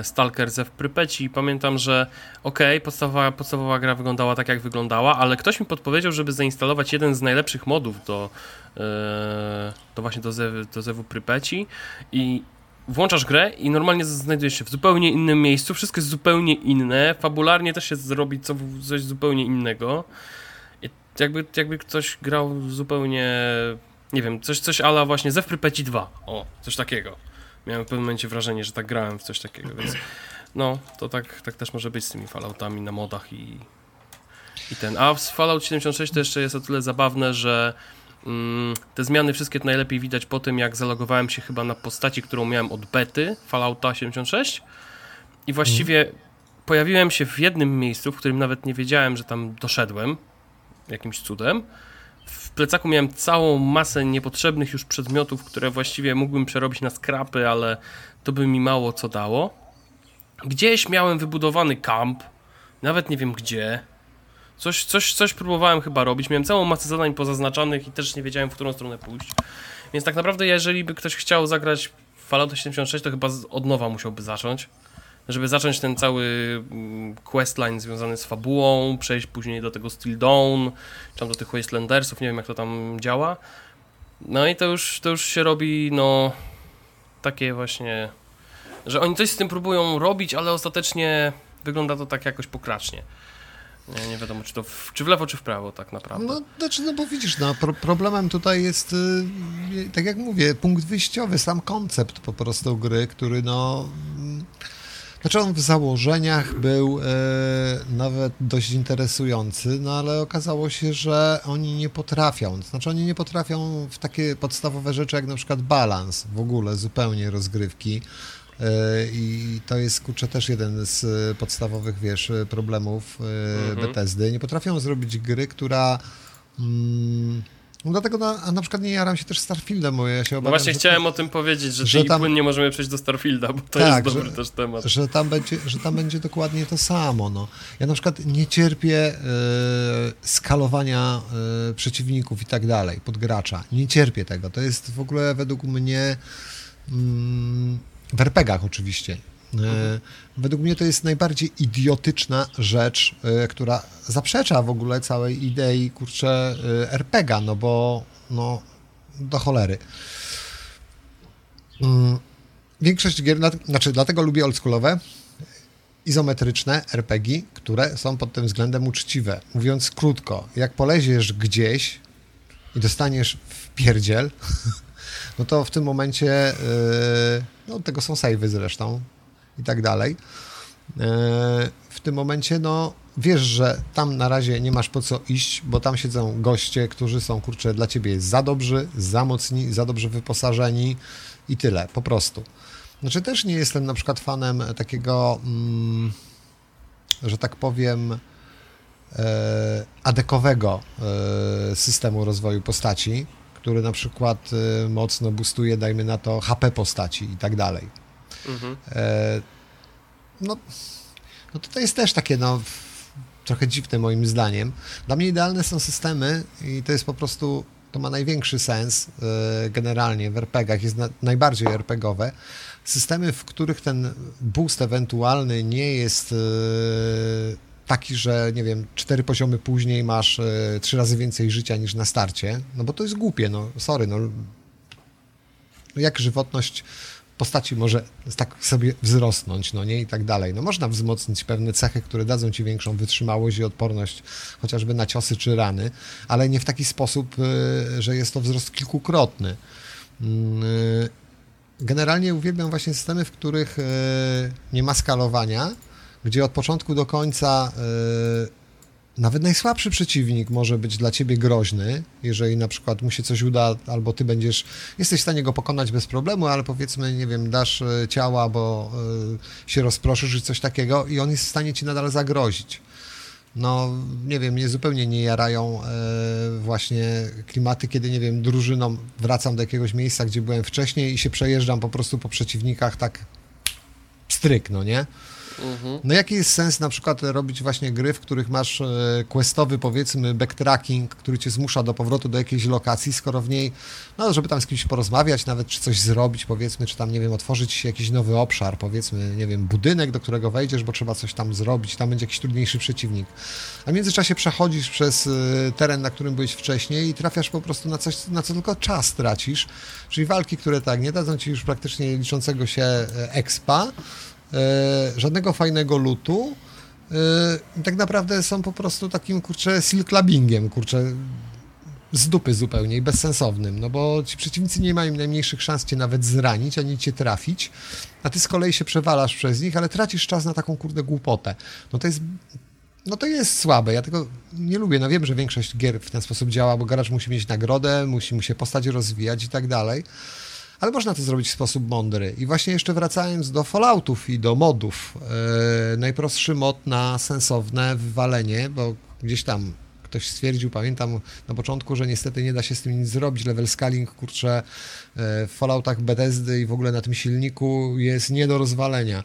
Stalker ze w Prypeci i pamiętam, że okej, podstawowa, podstawowa gra wyglądała tak, jak wyglądała, ale ktoś mi podpowiedział, żeby zainstalować jeden z najlepszych modów do, e, do właśnie do, zew, do zewu Prypeci i włączasz grę i normalnie znajdujesz się w zupełnie innym miejscu, wszystko jest zupełnie inne, fabularnie też się zrobi co, coś zupełnie innego. I jakby, jakby ktoś grał zupełnie, nie wiem, coś, coś ala właśnie Zew Prypeci 2, o, coś takiego. Miałem w pewnym momencie wrażenie, że tak grałem w coś takiego, więc no, to tak, tak też może być z tymi Falloutami na modach i, i ten. A w Fallout 76 to jeszcze jest o tyle zabawne, że mm, te zmiany wszystkie to najlepiej widać po tym, jak zalogowałem się chyba na postaci, którą miałem od bety Fallouta 76 i właściwie pojawiłem się w jednym miejscu, w którym nawet nie wiedziałem, że tam doszedłem jakimś cudem. W plecaku miałem całą masę niepotrzebnych już przedmiotów, które właściwie mógłbym przerobić na skrapy, ale to by mi mało co dało. Gdzieś miałem wybudowany kamp, nawet nie wiem gdzie. Coś, coś, coś próbowałem chyba robić. Miałem całą masę zadań pozaznaczanych i też nie wiedziałem, w którą stronę pójść. Więc tak naprawdę, jeżeli by ktoś chciał zagrać Fallout 76, to chyba od nowa musiałby zacząć. Żeby zacząć ten cały mm, questline związany z fabułą, przejść później do tego Still Dawn, czy tam do tych Wastelandersów, nie wiem jak to tam działa. No i to już, to już się robi, no, takie właśnie, że oni coś z tym próbują robić, ale ostatecznie wygląda to tak jakoś pokracznie. Nie, nie wiadomo, czy to w, czy w lewo, czy w prawo tak naprawdę. No, znaczy, no bo widzisz, no, pro, problemem tutaj jest, y, tak jak mówię, punkt wyjściowy, sam koncept po prostu gry, który no... mm, Znaczy on w założeniach był e, nawet dość interesujący, no ale okazało się, że oni nie potrafią. Znaczy oni nie potrafią w takie podstawowe rzeczy jak na przykład balans w ogóle zupełnie rozgrywki. E, I to jest kurczę też jeden z e, podstawowych, wiesz, problemów e, Mhm. Bethesdy. Nie potrafią zrobić gry, która mm, No dlatego na, a na przykład nie jaram się też Starfieldem, bo ja się No obawiam, właśnie że, chciałem o tym powiedzieć, że, że tam- płynnie możemy przejść do Starfielda, bo to Tak, jest dobry że- też temat. że, tam będzie, że tam będzie dokładnie to samo. No. Ja na przykład nie cierpię e, skalowania e, przeciwników i tak dalej, pod gracza. Nie cierpię tego. To jest w ogóle według mnie mm, w RPGach oczywiście. E, Według mnie to jest najbardziej idiotyczna rzecz, e, która zaprzecza w ogóle całej idei, kurczę, e, RPGa, no bo no, do cholery. Mm, Większość gier, znaczy dlatego lubię oldschoolowe, izometryczne RPG, które są pod tym względem uczciwe. Mówiąc krótko, jak poleziesz gdzieś i dostaniesz w pierdziel, no to w tym momencie, no tego są savey zresztą i tak dalej, yy, w tym momencie, no wiesz, że tam na razie nie masz po co iść, bo tam siedzą goście, którzy są, kurczę, dla ciebie za dobrzy, za mocni, za dobrze wyposażeni i tyle, po prostu. Znaczy też nie jestem na przykład fanem takiego, mm, że tak powiem, e, adekowego e, systemu rozwoju postaci, który na przykład e, mocno boostuje, dajmy na to, HP postaci i tak dalej. Mhm. E, no, no to jest też takie, no, trochę dziwne moim zdaniem. Dla mnie idealne są systemy i to jest po prostu, to ma największy sens e, generalnie w RPGach, jest na, najbardziej RPGowe. Systemy, w których ten boost ewentualny nie jest e, taki, że nie wiem, cztery poziomy później masz trzy razy więcej życia niż na starcie, no bo to jest głupie, no sorry, no jak żywotność postaci może tak sobie wzrosnąć, no nie, i tak dalej. No można wzmocnić pewne cechy, które dadzą ci większą wytrzymałość i odporność chociażby na ciosy czy rany, ale nie w taki sposób, y, że jest to wzrost kilkukrotny. Mm, y, Generalnie uwielbiam właśnie systemy, w których y, nie ma skalowania, gdzie od początku do końca nawet najsłabszy przeciwnik może być dla ciebie groźny, jeżeli na przykład mu się coś uda, albo ty będziesz, jesteś w stanie go pokonać bez problemu, ale powiedzmy, nie wiem, dasz e, ciała, bo e, się rozproszysz czy coś takiego i on jest w stanie ci nadal zagrozić. No, nie wiem, mnie zupełnie nie jarają e, właśnie klimaty, kiedy, nie wiem, drużyną wracam do jakiegoś miejsca, gdzie byłem wcześniej i się przejeżdżam po prostu po przeciwnikach tak stryk, no nie? Mhm. No jaki jest sens na przykład robić właśnie gry, w których masz e, questowy powiedzmy backtracking, który cię zmusza do powrotu do jakiejś lokacji, skoro w niej, no żeby tam z kimś porozmawiać, nawet czy coś zrobić powiedzmy, czy tam nie wiem, otworzyć jakiś nowy obszar, powiedzmy, nie wiem, budynek, do którego wejdziesz, bo trzeba coś tam zrobić, tam będzie jakiś trudniejszy przeciwnik. A w międzyczasie przechodzisz przez e, teren, na którym byłeś wcześniej i trafiasz po prostu na coś, na co tylko czas tracisz, czyli walki, które tak, nie dadzą ci już praktycznie liczącego się e, expa, żadnego fajnego lutu. E, i tak naprawdę są po prostu takim, kurczę, silk clubbingiem, kurczę, z dupy zupełnie i bezsensownym, no bo ci przeciwnicy nie mają najmniejszych szans cię nawet zranić, ani cię trafić, a ty z kolei się przewalasz przez nich, ale tracisz czas na taką, kurde, głupotę. No to jest no to jest słabe, ja tego nie lubię. No wiem, że większość gier w ten sposób działa, bo gracz musi mieć nagrodę, musi mu się postać rozwijać i tak dalej, ale można to zrobić w sposób mądry. I właśnie jeszcze wracając do Falloutów i do modów, e, najprostszy mod na sensowne wywalenie, bo gdzieś tam ktoś stwierdził, pamiętam na początku, że niestety nie da się z tym nic zrobić, level scaling, kurczę, e, w Falloutach Bethesdy i w ogóle na tym silniku jest nie do rozwalenia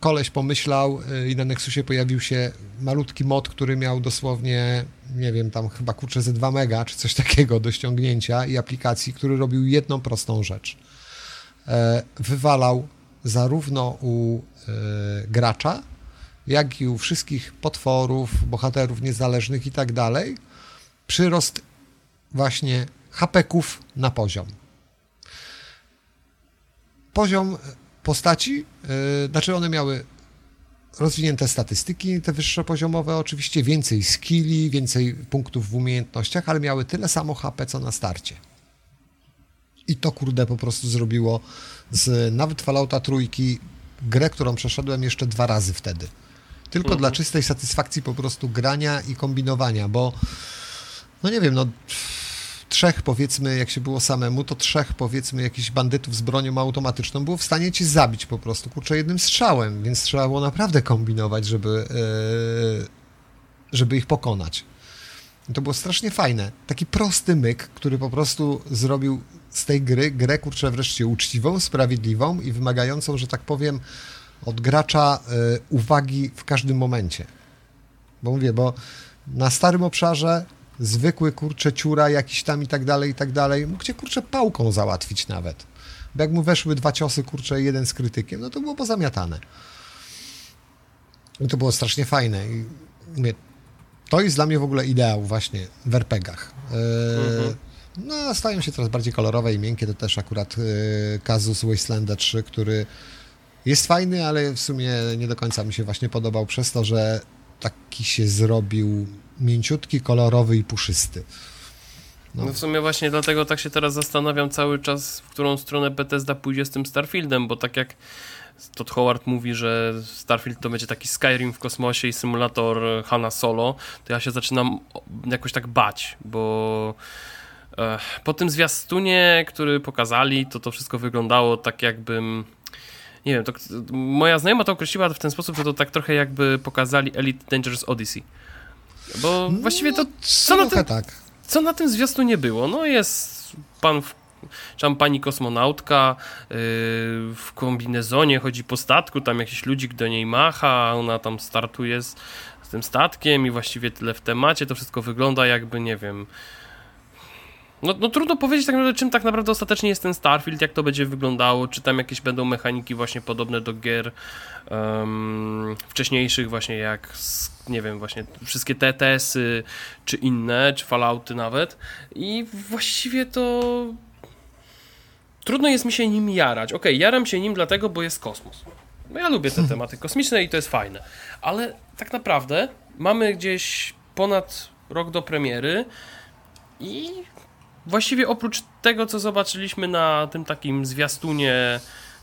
koleś pomyślał y, i na Nexusie pojawił się malutki mod, który miał dosłownie, nie wiem, tam chyba kurczę ze 2 mega, czy coś takiego do ściągnięcia i aplikacji, który robił jedną prostą rzecz. E, Wywalał zarówno u e, gracza, jak i u wszystkich potworów, bohaterów niezależnych i tak dalej, przyrost właśnie hapeków na poziom. Poziom postaci, yy, znaczy one miały rozwinięte statystyki, te wyższe poziomowe, oczywiście więcej skilli, więcej punktów w umiejętnościach, ale miały tyle samo HP, co na starcie. I to kurde po prostu zrobiło z nawet Fallouta trójki grę, którą przeszedłem jeszcze dwa razy wtedy. Tylko Mhm. dla czystej satysfakcji po prostu grania i kombinowania, bo no nie wiem, no trzech powiedzmy, jak się było samemu, to trzech powiedzmy jakichś bandytów z bronią automatyczną było w stanie cię zabić po prostu, kurczę, jednym strzałem, więc trzeba było naprawdę kombinować, żeby, e, żeby ich pokonać. To było strasznie fajne. Taki prosty myk, który po prostu zrobił z tej gry grę, kurczę, wreszcie uczciwą, sprawiedliwą i wymagającą, że tak powiem, od gracza y, uwagi w każdym momencie. Bo mówię, bo na starym obszarze zwykły kurcze ciura jakiś tam i tak dalej, i tak dalej, mógł cię kurczę pałką załatwić nawet. Bo jak mu weszły dwa ciosy, kurczę, jeden z krytykiem, no to było pozamiatane. I to było strasznie fajne. I mówię, to jest dla mnie w ogóle ideał właśnie w RPGach. Yy, mhm. No, stają się coraz bardziej kolorowe i miękkie. To też akurat yy, kazus Wastelanda 3, który jest fajny, ale w sumie nie do końca mi się właśnie podobał przez to, że taki się zrobił mięciutki, kolorowy i puszysty. No. no. w sumie właśnie dlatego tak się teraz zastanawiam cały czas, w którą stronę Bethesda pójdzie z tym Starfieldem, bo tak jak Todd Howard mówi, że Starfield to będzie taki Skyrim w kosmosie i symulator Hanna Solo, to ja się zaczynam jakoś tak bać, bo e, po tym zwiastunie, który pokazali, to to wszystko wyglądało tak jakbym nie wiem, to, moja znajoma to określiła w ten sposób, że to tak trochę jakby pokazali Elite Dangerous Odyssey. Bo no, właściwie to co na, tym, tak. co na tym zwiastunie było? No jest pan w czy pani kosmonautka yy, w kombinezonie chodzi po statku, tam jakiś ludzik do niej macha, ona tam startuje z, z tym statkiem i właściwie tyle w temacie, to wszystko wygląda jakby, nie wiem, no, no, trudno powiedzieć tak naprawdę, czym tak naprawdę ostatecznie jest ten Starfield, jak to będzie wyglądało, czy tam jakieś będą mechaniki właśnie podobne do gier um, wcześniejszych właśnie jak, nie wiem, właśnie wszystkie TTS-y, czy inne, czy Fallouty nawet i właściwie to trudno jest mi się nim jarać. Okej, okay, jaram się nim dlatego, bo jest kosmos. No ja lubię te tematy kosmiczne i to jest fajne, ale tak naprawdę mamy gdzieś ponad rok do premiery i właściwie oprócz tego, co zobaczyliśmy na tym takim zwiastunie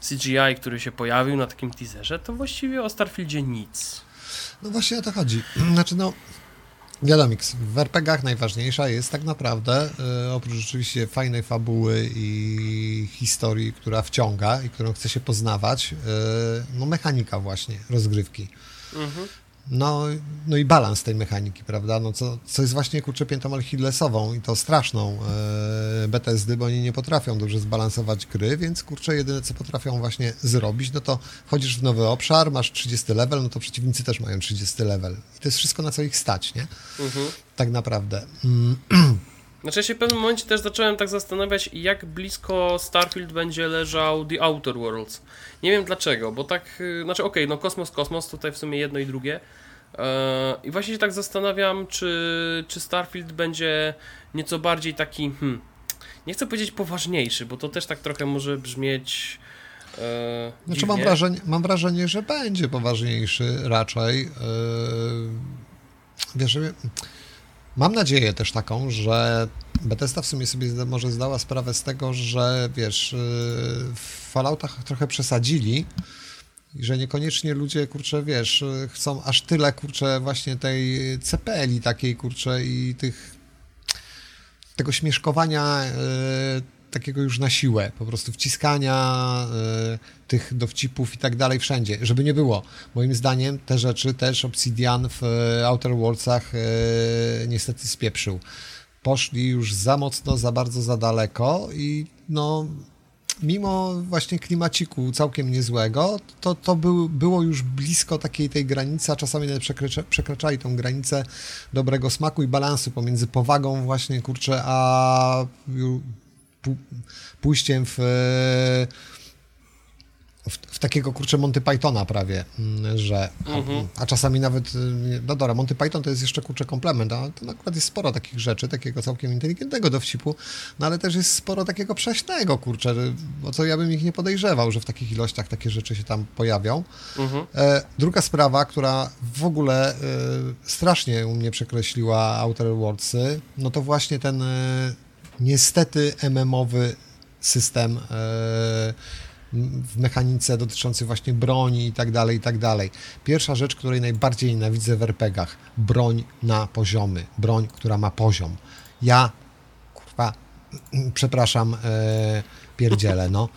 CGI, który się pojawił na takim teaserze, to właściwie o Starfieldzie nic. No właśnie o to chodzi. Znaczy no, wiadomo, w RPGach najważniejsza jest tak naprawdę, y, oprócz rzeczywiście fajnej fabuły i historii, która wciąga i którą chce się poznawać, y, no mechanika właśnie rozgrywki. Mhm. No, no i balans tej mechaniki, prawda? No co, co jest właśnie kurczę piętą Achillesową i to straszną e, BTSD, bo oni nie potrafią dobrze zbalansować gry, więc kurczę jedyne co potrafią właśnie zrobić, no to wchodzisz w nowy obszar, masz 30 level, no to przeciwnicy też mają 30 level. I to jest wszystko na co ich stać, nie? Mhm. Tak naprawdę. Mm. Znaczy ja się w pewnym momencie też zacząłem tak zastanawiać, jak blisko Starfield będzie leżał The Outer Worlds. Nie wiem dlaczego, bo tak, y, znaczy okej, okay, no kosmos, kosmos, tutaj w sumie jedno i drugie. E, I właśnie się tak zastanawiam, czy, czy Starfield będzie nieco bardziej taki, hmm, nie chcę powiedzieć poważniejszy, bo to też tak trochę może brzmieć. E, znaczy mam wrażenie, mam wrażenie, że będzie poważniejszy raczej. E, wiesz, Mam nadzieję też taką, że Bethesda w sumie sobie może zdała sprawę z tego, że wiesz, y, w Falloutach trochę przesadzili i że niekoniecznie ludzie, kurczę, wiesz, chcą aż tyle, kurczę, właśnie tej CPL-i takiej, kurczę, i tych tego śmieszkowania y, takiego już na siłę, po prostu wciskania y, tych dowcipów i tak dalej wszędzie, żeby nie było. Moim zdaniem te rzeczy też Obsidian w y, Outer Worldsach y, niestety spieprzył. Poszli już za mocno, za bardzo, za daleko i no mimo właśnie klimaciku całkiem niezłego, to, to był, było już blisko takiej tej granicy, a czasami nawet przekracza, przekraczali tą granicę dobrego smaku i balansu pomiędzy powagą właśnie, kurczę, a pójściem w, w, w, takiego kurczę Monty Pythona prawie, mm, że mhm. a, a, czasami nawet, y, no dobra, Monty Python to jest jeszcze kurczę komplement, a to akurat jest sporo takich rzeczy, takiego całkiem inteligentnego dowcipu, no ale też jest sporo takiego prześnego kurczę, o co ja bym ich nie podejrzewał, że w takich ilościach takie rzeczy się tam pojawią. Mhm. E, druga sprawa, która w ogóle e, strasznie u mnie przekreśliła Outer Worldsy, no to właśnie ten e, niestety MMowy system e, w mechanice dotyczącej właśnie broni i tak dalej, i tak dalej. Pierwsza rzecz, której najbardziej nienawidzę w RPGach, broń na poziomy, broń, która ma poziom. Ja, kurwa, przepraszam, e, pierdzielę, no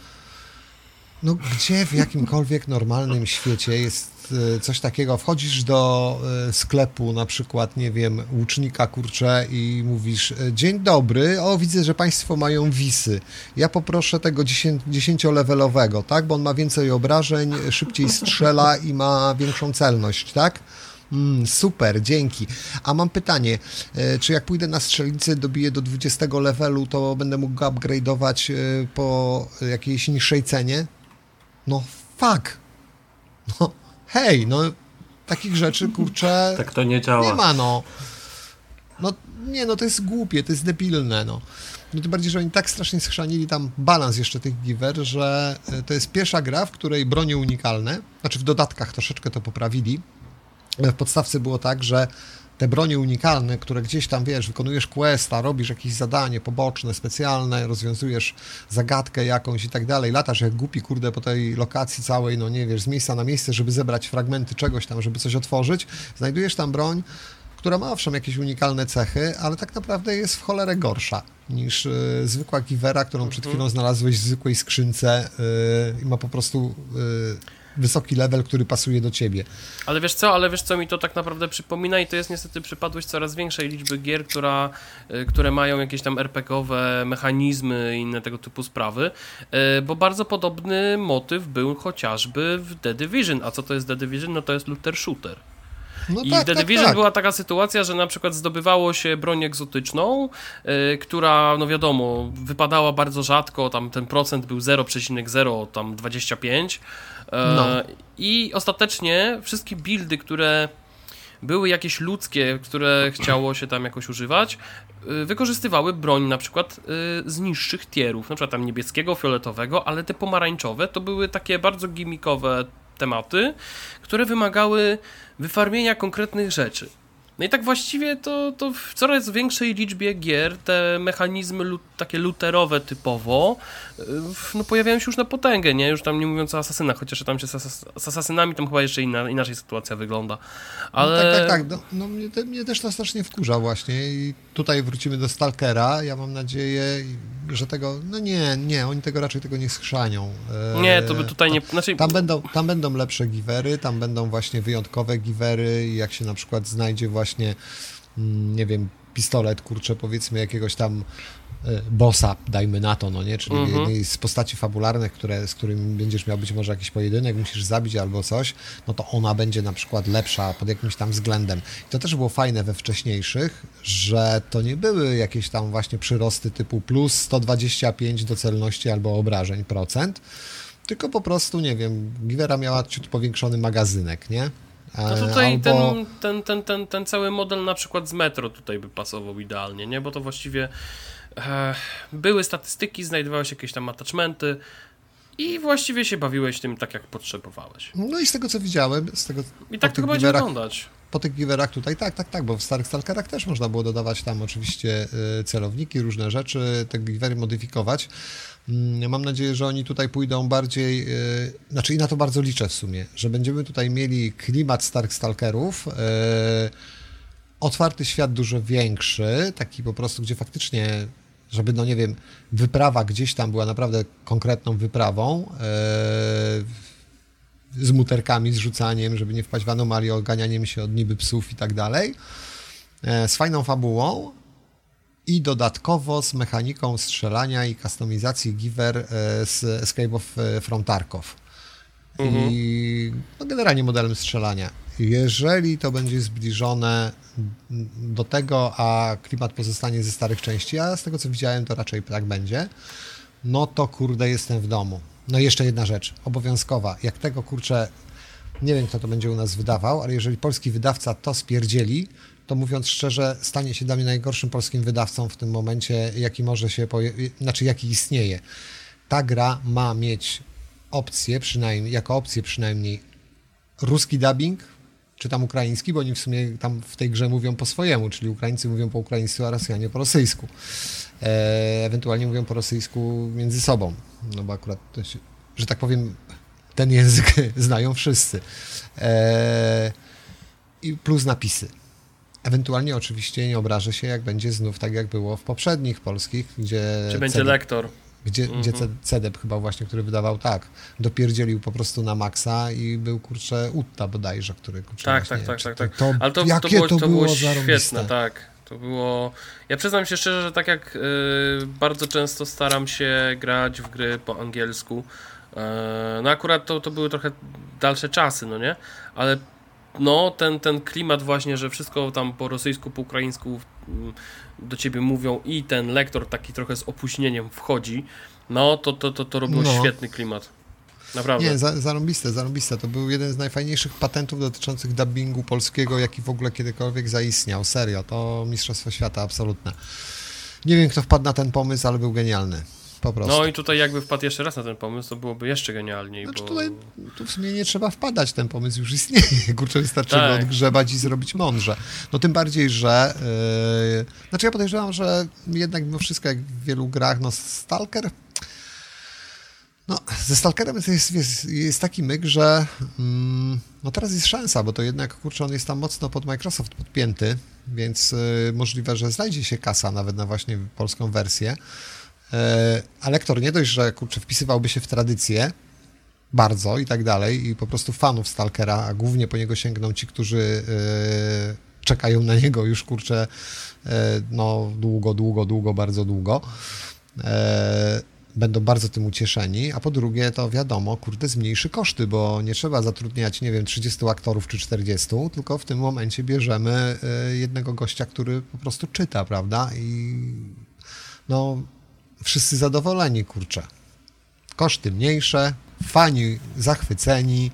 no gdzie w jakimkolwiek normalnym świecie jest e, coś takiego, wchodzisz do e, sklepu na przykład, nie wiem, łucznika kurcze i mówisz, e, dzień dobry, o widzę, że państwo mają wisy, ja poproszę tego 10-levelowego, tak, bo on ma więcej obrażeń, szybciej strzela i ma większą celność, tak? Mm, super, dzięki. A mam pytanie, czy jak pójdę na strzelnicę, dobiję do 20 levelu, to będę mógł go upgrade'ować po jakiejś niższej cenie? No fuck. No hej, no takich rzeczy, kurczę, Tak to nie działa. nie ma, no. No nie, no to jest głupie, to jest debilne, no. No tym bardziej, że oni tak strasznie schrzanili tam balans jeszcze tych giver, że e, to jest pierwsza gra, w której bronie unikalne, znaczy w dodatkach troszeczkę to poprawili, w podstawce było tak, że te bronie unikalne, które gdzieś tam, wiesz, wykonujesz questa, robisz jakieś zadanie poboczne, specjalne, rozwiązujesz zagadkę jakąś i tak dalej, latasz jak głupi, kurde, po tej lokacji całej, no nie wiesz, z miejsca na miejsce, żeby zebrać fragmenty czegoś tam, żeby coś otworzyć, znajdujesz tam broń, która ma owszem jakieś unikalne cechy, ale tak naprawdę jest w cholerę gorsza niż y, zwykła giwera, którą przed chwilą znalazłeś w zwykłej skrzynce y, i ma po prostu y, wysoki level, który pasuje do ciebie. Ale wiesz co, ale wiesz co mi to tak naprawdę przypomina i to jest niestety przypadłość coraz większej liczby gier, która, y, które mają jakieś tam RPG-owe mechanizmy i inne tego typu sprawy, y, bo bardzo podobny motyw był chociażby w The Division. A co to jest The Division? No to jest looter shooter. No I tak, w The tak, Division tak. była taka sytuacja, że na przykład zdobywało się broń egzotyczną, y, która, no wiadomo, wypadała bardzo rzadko, tam ten procent był 0,0, tam 25. E, No. I ostatecznie wszystkie buildy, które były jakieś ludzkie, które chciało się tam jakoś używać, y, wykorzystywały broń na przykład y, z niższych tierów, na przykład tam niebieskiego, fioletowego, ale te pomarańczowe to były takie bardzo gimmikowe tematy, które wymagały wyfarmienia konkretnych rzeczy. No i tak właściwie to, to w coraz większej liczbie gier te mechanizmy takie luterowe typowo y, no pojawiają się już na potęgę, nie? Już tam nie mówiąc o asasynach, chociaż tam się z, asas- z asasynami tam chyba jeszcze inna, inaczej sytuacja wygląda. Ale... Tak, tak, tak. No, no mnie, te, mnie też to strasznie wkurza właśnie i tutaj wrócimy do Stalkera. Ja mam nadzieję, że tego, no nie, nie, oni tego raczej tego nie schrzanią. E, Nie, to by tutaj nie... Znaczy, Tam będą, tam będą lepsze givery, tam będą właśnie wyjątkowe givery i jak się na przykład znajdzie właśnie, mm, nie wiem, pistolet, kurczę, powiedzmy jakiegoś tam e, bossa, dajmy na to, no nie, czyli Mhm. jednej z postaci fabularnych, które, z którym będziesz miał być może jakiś pojedynek, musisz zabić albo coś, no to ona będzie na przykład lepsza pod jakimś tam względem. I to też było fajne we wcześniejszych, że to nie były jakieś tam właśnie przyrosty typu plus 125 do celności albo obrażeń procent, tylko po prostu, nie wiem, Givera miała ciut powiększony magazynek, nie? No E, tutaj albo... ten, ten, ten, ten, ten cały model na przykład z Metro tutaj by pasował idealnie, nie? Bo to właściwie e, były statystyki, znajdowały się jakieś tam attachmenty i właściwie się bawiłeś tym tak, jak potrzebowałeś. No i z tego co widziałem, z tego I tak to chyba będzie wyglądać. po tych giwerach tutaj, tak, tak, tak, bo w starych Stalkerach też można było dodawać tam oczywiście y, celowniki, różne rzeczy, te giwery modyfikować. Mm, Mam nadzieję, że oni tutaj pójdą bardziej, y, znaczy i na to bardzo liczę w sumie, że będziemy tutaj mieli klimat starych Stalkerów, y, otwarty świat dużo większy, taki po prostu, gdzie faktycznie, żeby, no nie wiem, wyprawa gdzieś tam była naprawdę konkretną wyprawą, e, z muterkami, z rzucaniem, żeby nie wpaść w anomalię, oganianiem się od niby psów i tak dalej, e, z fajną fabułą i dodatkowo z mechaniką strzelania i kustomizacji giver e, z Escape of e, from Tarkov. I no, generalnie modelem strzelania. Jeżeli to będzie zbliżone do tego, a klimat pozostanie ze starych części, a z tego co widziałem, to raczej tak będzie, no to kurde, jestem w domu. No i jeszcze jedna rzecz, obowiązkowa. Jak tego kurczę, nie wiem kto to będzie u nas wydawał, ale jeżeli polski wydawca to spierdzieli, to mówiąc szczerze, stanie się dla mnie najgorszym polskim wydawcą w tym momencie, jaki może się, poje- znaczy jaki istnieje. Ta gra ma mieć opcję, przynajmniej, jako opcję przynajmniej ruski dubbing, czy tam ukraiński, bo oni w sumie tam w tej grze mówią po swojemu, czyli Ukraińcy mówią po ukraińsku, a Rosjanie po rosyjsku. E, ewentualnie mówią po rosyjsku między sobą, no bo akurat, się, że tak powiem, ten język znają wszyscy. E, I plus napisy. Ewentualnie oczywiście nie obrażę się, jak będzie znów tak, jak było w poprzednich polskich, gdzie... Czy będzie ceny- lektor? Gdzie, Mhm. gdzie CDEP chyba właśnie, który wydawał tak, dopierdzielił po prostu na maksa i był kurczę Utta bodajże, który kurczę Tak, właśnie, tak, tak, to, tak. To, Ale to, jakie to było, to było świetne, tak. To było. Ja przyznam się szczerze, że tak jak y, bardzo często staram się grać w gry po angielsku. e, no akurat to, to były trochę dalsze czasy, no nie? Ale no, ten, ten klimat właśnie, że wszystko tam po rosyjsku, po ukraińsku mm, do ciebie mówią i ten lektor taki trochę z opóźnieniem wchodzi, no to to, to, to robiło No. świetny klimat. Naprawdę. Nie, za, zarąbiste, zarąbiste. To był jeden z najfajniejszych patentów dotyczących dubbingu polskiego, jaki w ogóle kiedykolwiek zaistniał. Serio, to Mistrzostwo Świata absolutne. Nie wiem, kto wpadł na ten pomysł, ale był genialny. Po prostu. No i tutaj jakby wpadł jeszcze raz na ten pomysł, to byłoby jeszcze genialniej, Znaczy bo... tutaj tu w sumie nie trzeba wpadać, ten pomysł już istnieje. Kurczę, wystarczy Tak. go odgrzebać i zrobić mądrze. No tym bardziej, że... Yy, znaczy ja podejrzewam, że jednak mimo wszystko, jak w wielu grach, no Stalker... No, ze Stalkerem jest, jest, jest, jest taki myk, że mm, no teraz jest szansa, bo to jednak, kurczę, on jest tam mocno pod Microsoft podpięty, więc y, możliwe, że znajdzie się kasa nawet na właśnie polską wersję. E, a lektor nie dość, że kurczę, wpisywałby się w tradycję bardzo i tak dalej, i po prostu fanów Stalkera, a głównie po niego sięgną ci, którzy e, czekają na niego już kurczę e, no długo, długo, długo, bardzo długo. Będą bardzo tym ucieszeni, a po drugie to wiadomo, kurde, zmniejszy koszty, bo nie trzeba zatrudniać, nie wiem, 30 aktorów czy 40, tylko w tym momencie bierzemy jednego gościa, który po prostu czyta, prawda? I no, wszyscy zadowoleni, kurczę. Koszty mniejsze, fani zachwyceni,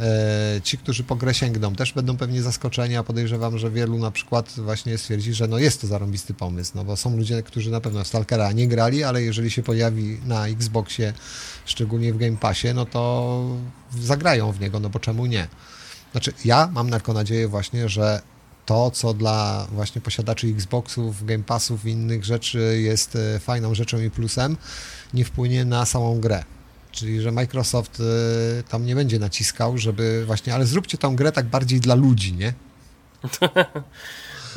e, ci, którzy po grę sięgną, też będą pewnie zaskoczeni, a podejrzewam, że wielu na przykład właśnie stwierdzi, że no jest to zarąbisty pomysł, no bo są ludzie, którzy na pewno w Stalkera nie grali, ale jeżeli się pojawi na Xboxie, szczególnie w Game Passie, no to zagrają w niego, no bo czemu nie? Znaczy, ja mam tylko nadzieję właśnie, że to, co dla właśnie posiadaczy Xboxów, Game Passów i innych rzeczy jest e, fajną rzeczą i plusem, nie wpłynie na samą grę. Czyli, że Microsoft e, tam nie będzie naciskał, żeby właśnie, ale zróbcie tą grę tak bardziej dla ludzi, nie?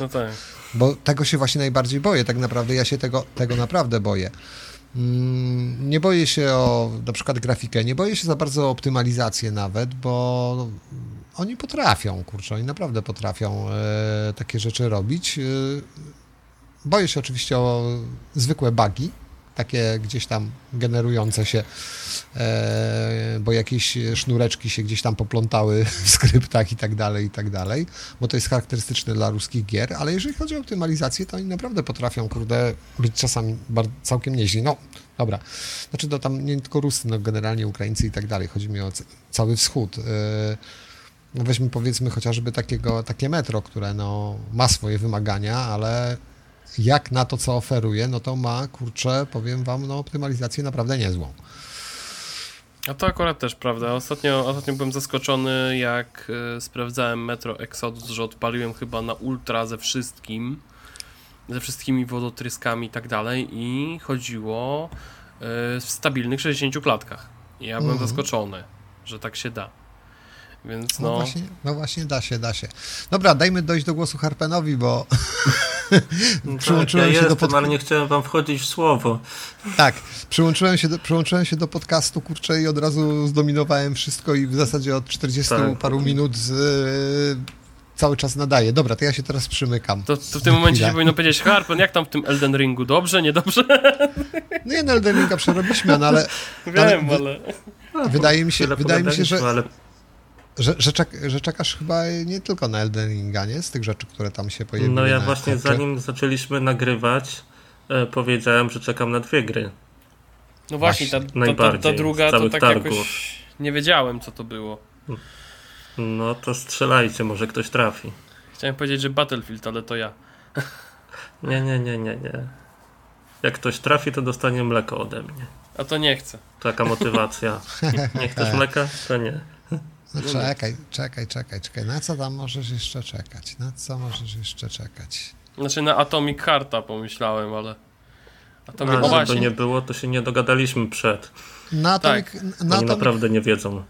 No tak. Bo tego się właśnie najbardziej boję, tak naprawdę ja się tego, tego naprawdę boję. Mm, Nie boję się o na przykład grafikę, nie boję się za bardzo o optymalizację nawet, bo no, oni potrafią, kurczę, oni naprawdę potrafią e, takie rzeczy robić. E, boję się oczywiście o zwykłe bugi, takie gdzieś tam generujące się, e, bo jakieś sznureczki się gdzieś tam poplątały w skryptach i tak dalej, i tak dalej, bo to jest charakterystyczne dla ruskich gier, ale jeżeli chodzi o optymalizację, to oni naprawdę potrafią, kurde, być czasami całkiem nieźli. No, dobra, znaczy to tam nie tylko Rusy, no generalnie Ukraińcy i tak dalej, chodzi mi o cały wschód. E, no weźmy powiedzmy chociażby takiego, takie metro, które no, ma swoje wymagania, ale jak na to, co oferuje, no to ma, kurczę, powiem wam, no optymalizację naprawdę niezłą. A to akurat też prawda. Ostatnio, ostatnio byłem zaskoczony, jak e, sprawdzałem Metro Exodus, że odpaliłem chyba na ultra ze wszystkim, ze wszystkimi wodotryskami i tak dalej i chodziło e, w stabilnych 60 klatkach. I ja byłem Mhm. zaskoczony, że tak się da. Więc No, no, właśnie, no właśnie, da się, da się. Dobra, dajmy dojść do głosu Harpenowi, bo Tak, Przyłączyłem ja się do jestem, pod- ale nie chciałem wam wchodzić w słowo. tak, przyłączyłem się, do, przyłączyłem się do podcastu, kurczę, i od razu zdominowałem wszystko i w zasadzie od 40 Tak. paru minut z, e, cały czas nadaję. Dobra, to ja się teraz przymykam. to, to w tym momencie Chwilę. się powinno powiedzieć, Harpen, jak tam w tym Elden Ringu? Dobrze, niedobrze? No nie, no Elden Ringa przerobiliśmy, no ale Ale Wiem, wy- ale... wydaje mi się, wydaje mi się, że, ale że, że, czek, że czekasz chyba nie tylko na Elden Ringa, nie? Z tych rzeczy, które tam się pojawiły. No ja właśnie zanim zaczęliśmy nagrywać, e, powiedziałem, że czekam na dwie gry. No właśnie, ta, ta, ta, ta Najbardziej, druga to tak targów. jakoś... Nie wiedziałem, co to było. No to strzelajcie, może ktoś trafi. Chciałem powiedzieć, że Battlefield, ale to ja. Nie, nie, nie, nie, nie. Jak ktoś trafi, to dostanie mleko ode mnie. A to nie chcę. Taka motywacja. Nie chcesz mleka? To nie. No czekaj, czekaj, czekaj, czekaj. Na co tam możesz jeszcze czekać? Na co możesz jeszcze czekać? Znaczy na Atomic Hearta pomyślałem, ale... Atomic... A, O żeby to właśnie. nie było, to się nie dogadaliśmy przed. Na Atomic, Tak. na Oni Atomic, naprawdę nie wiedzą.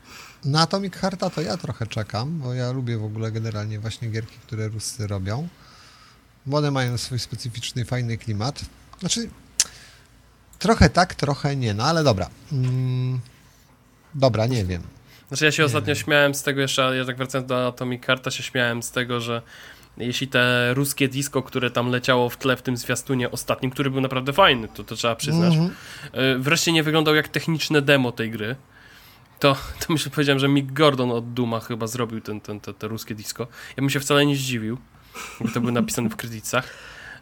na Atomic Hearta to ja trochę czekam, bo ja lubię w ogóle generalnie właśnie gierki, które Ruscy robią. Bo one mają swój specyficzny, fajny klimat. Znaczy, trochę tak, trochę nie, no ale dobra. Mm, dobra, nie wiem. Znaczy ja się ostatnio śmiałem z tego jeszcze, ja tak wracając do Atomic Hearta, się śmiałem z tego, że jeśli te ruskie disco, które tam leciało w tle w tym zwiastunie ostatnim, który był naprawdę fajny, to, to trzeba przyznać, Mhm. y, wreszcie nie wyglądał jak techniczne demo tej gry, to, to myślę, powiedziałem, że Mick Gordon od Duma chyba zrobił ten, ten, te, te ruskie disco. Ja bym się wcale nie zdziwił, gdyby to był napisane w kredytach.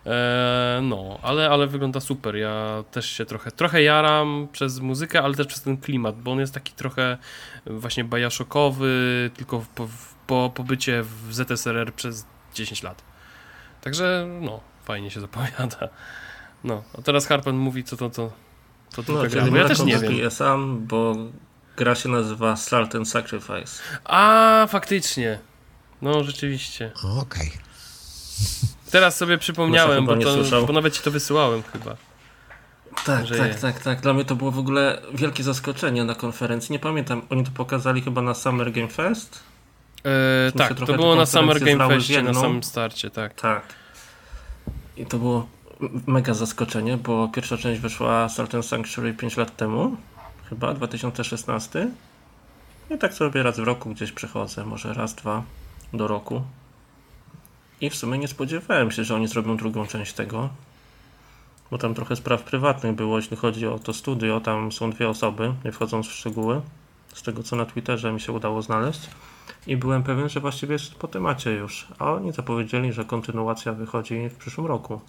E, no, ale, ale wygląda super. Ja też się trochę, trochę jaram przez muzykę, ale też przez ten klimat, bo on jest taki trochę właśnie bajaszokowy, tylko po, po pobycie w ZSRR przez 10 lat. Także no, fajnie się zapowiada. No, a teraz Harpen mówi, co to, to, to, to No, gra. Bo ja nie też nie wiem. sam, bo gra się nazywa Salt and Sacrifice. A, faktycznie. No, rzeczywiście. Okej. Teraz sobie przypomniałem, bo, to, bo nawet ci to wysyłałem chyba. Tak, tak, jest. tak, tak. Dla mnie to było w ogóle wielkie zaskoczenie na konferencji. Nie pamiętam, oni to pokazali chyba na Summer Game Fest? E, się tak, to było na Summer Game Festie na samym starcie, tak. Tak. I to było mega zaskoczenie, bo pierwsza część wyszła Salt and Sanctuary 5 lat temu, chyba 2016. I tak sobie raz w roku gdzieś przychodzę, może raz, dwa do roku. I w sumie nie spodziewałem się, że oni zrobią drugą część tego. Bo tam trochę spraw prywatnych było, jeśli chodzi o to studio. Tam są dwie osoby, nie wchodząc w szczegóły. Z tego co na Twitterze mi się udało znaleźć. I byłem pewien, że właściwie jest po temacie już. A oni zapowiedzieli, że kontynuacja wychodzi w przyszłym roku.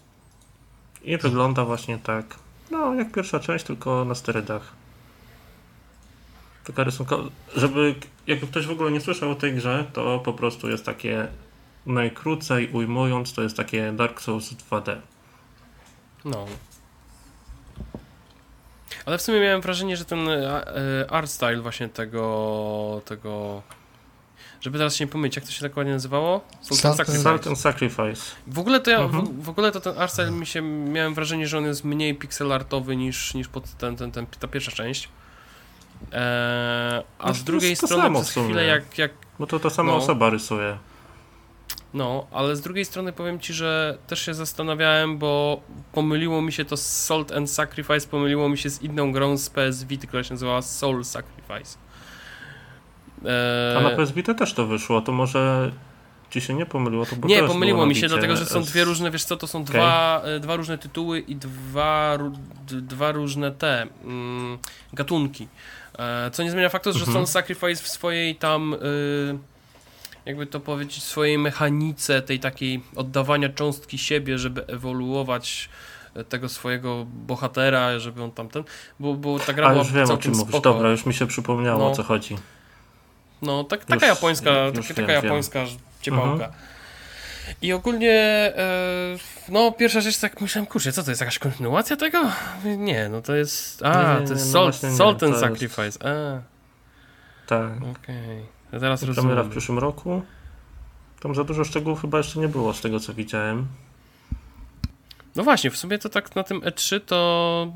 I wygląda właśnie tak, no jak pierwsza część, tylko na sterydach. Taka rysunka, żeby jakby ktoś w ogóle nie słyszał o tej grze, to po prostu jest takie najkrócej ujmując, to jest takie Dark Souls 2D. No. Ale w sumie miałem wrażenie, że ten e, art style właśnie tego, tego... Żeby teraz się nie pomylić, jak to się tak ładnie nazywało? Sultan Salt and- Sacrifice. Salt Sacrifice. W ogóle to ja, Mhm. w, w ogóle to ten art style mi się, miałem wrażenie, że on jest mniej pixel artowy niż, niż pod ten, ten, ten, ta pierwsza część. Eee, a No z drugiej strony samo przez w sumie. chwilę jak, jak Bo to ta sama No. osoba rysuje. No, ale z drugiej strony powiem ci, że też się zastanawiałem, bo pomyliło mi się to z Salt and Sacrifice, pomyliło mi się z inną grą z PS Vita, która się nazywała Soul Sacrifice. Eee, A na PS Vita też to wyszło, to może ci się nie pomyliło? To nie, pomyliło mi się, dlatego że są dwie różne, wiesz co, to są dwa, e, dwa różne tytuły i dwa, dwa różne te mm, gatunki. E, co nie zmienia faktu, że Mhm. Soul Sacrifice w swojej tam, y, jakby to powiedzieć, w swojej mechanice tej takiej oddawania cząstki siebie, żeby ewoluować e, tego swojego bohatera, żeby on tamten, bo, bo ta gra A była już wiem o czym mówisz. spoko. Dobra, już mi się przypomniało No. o co chodzi. No, tak, taka Już- japońska, już taka, wiem, taka wiem. Mhm. japońska ciepałka. I ogólnie, e, no pierwsza rzecz, tak myślałem, kurczę, co to jest, jakaś kontynuacja tego? Nie, no to jest, a, Nie, to jest nie, no Salt, Salt and to jest- Sacrifice, a, Tak. okej. Ja teraz rozumiem. w przyszłym roku. Tam za dużo szczegółów chyba jeszcze nie było z tego co widziałem. No właśnie, w sumie to tak na tym E3 to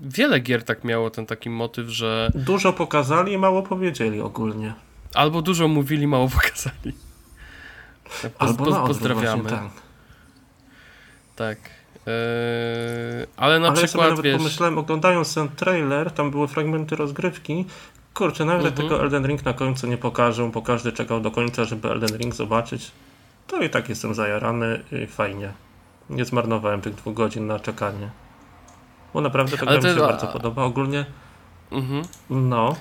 wiele gier tak miało ten taki motyw, że Dużo pokazali i mało powiedzieli ogólnie. albo dużo mówili, mało pokazali. Poz, Albo poz, pozdrawiamy. właśnie, tak. Tak. Eee, ale na Ale ja sobie przykład, nawet wiesz... pomyślałem, oglądając ten trailer, tam były fragmenty rozgrywki. Kurczę, nagle Mhm. tego Elden Ring na końcu nie pokażą, bo każdy czekał do końca, żeby Elden Ring zobaczyć. To i tak jestem zajarany i fajnie. Nie zmarnowałem tych dwóch godzin na czekanie. Bo naprawdę Ale gra mi to- się bardzo podoba. Ogólnie, Mhm. no,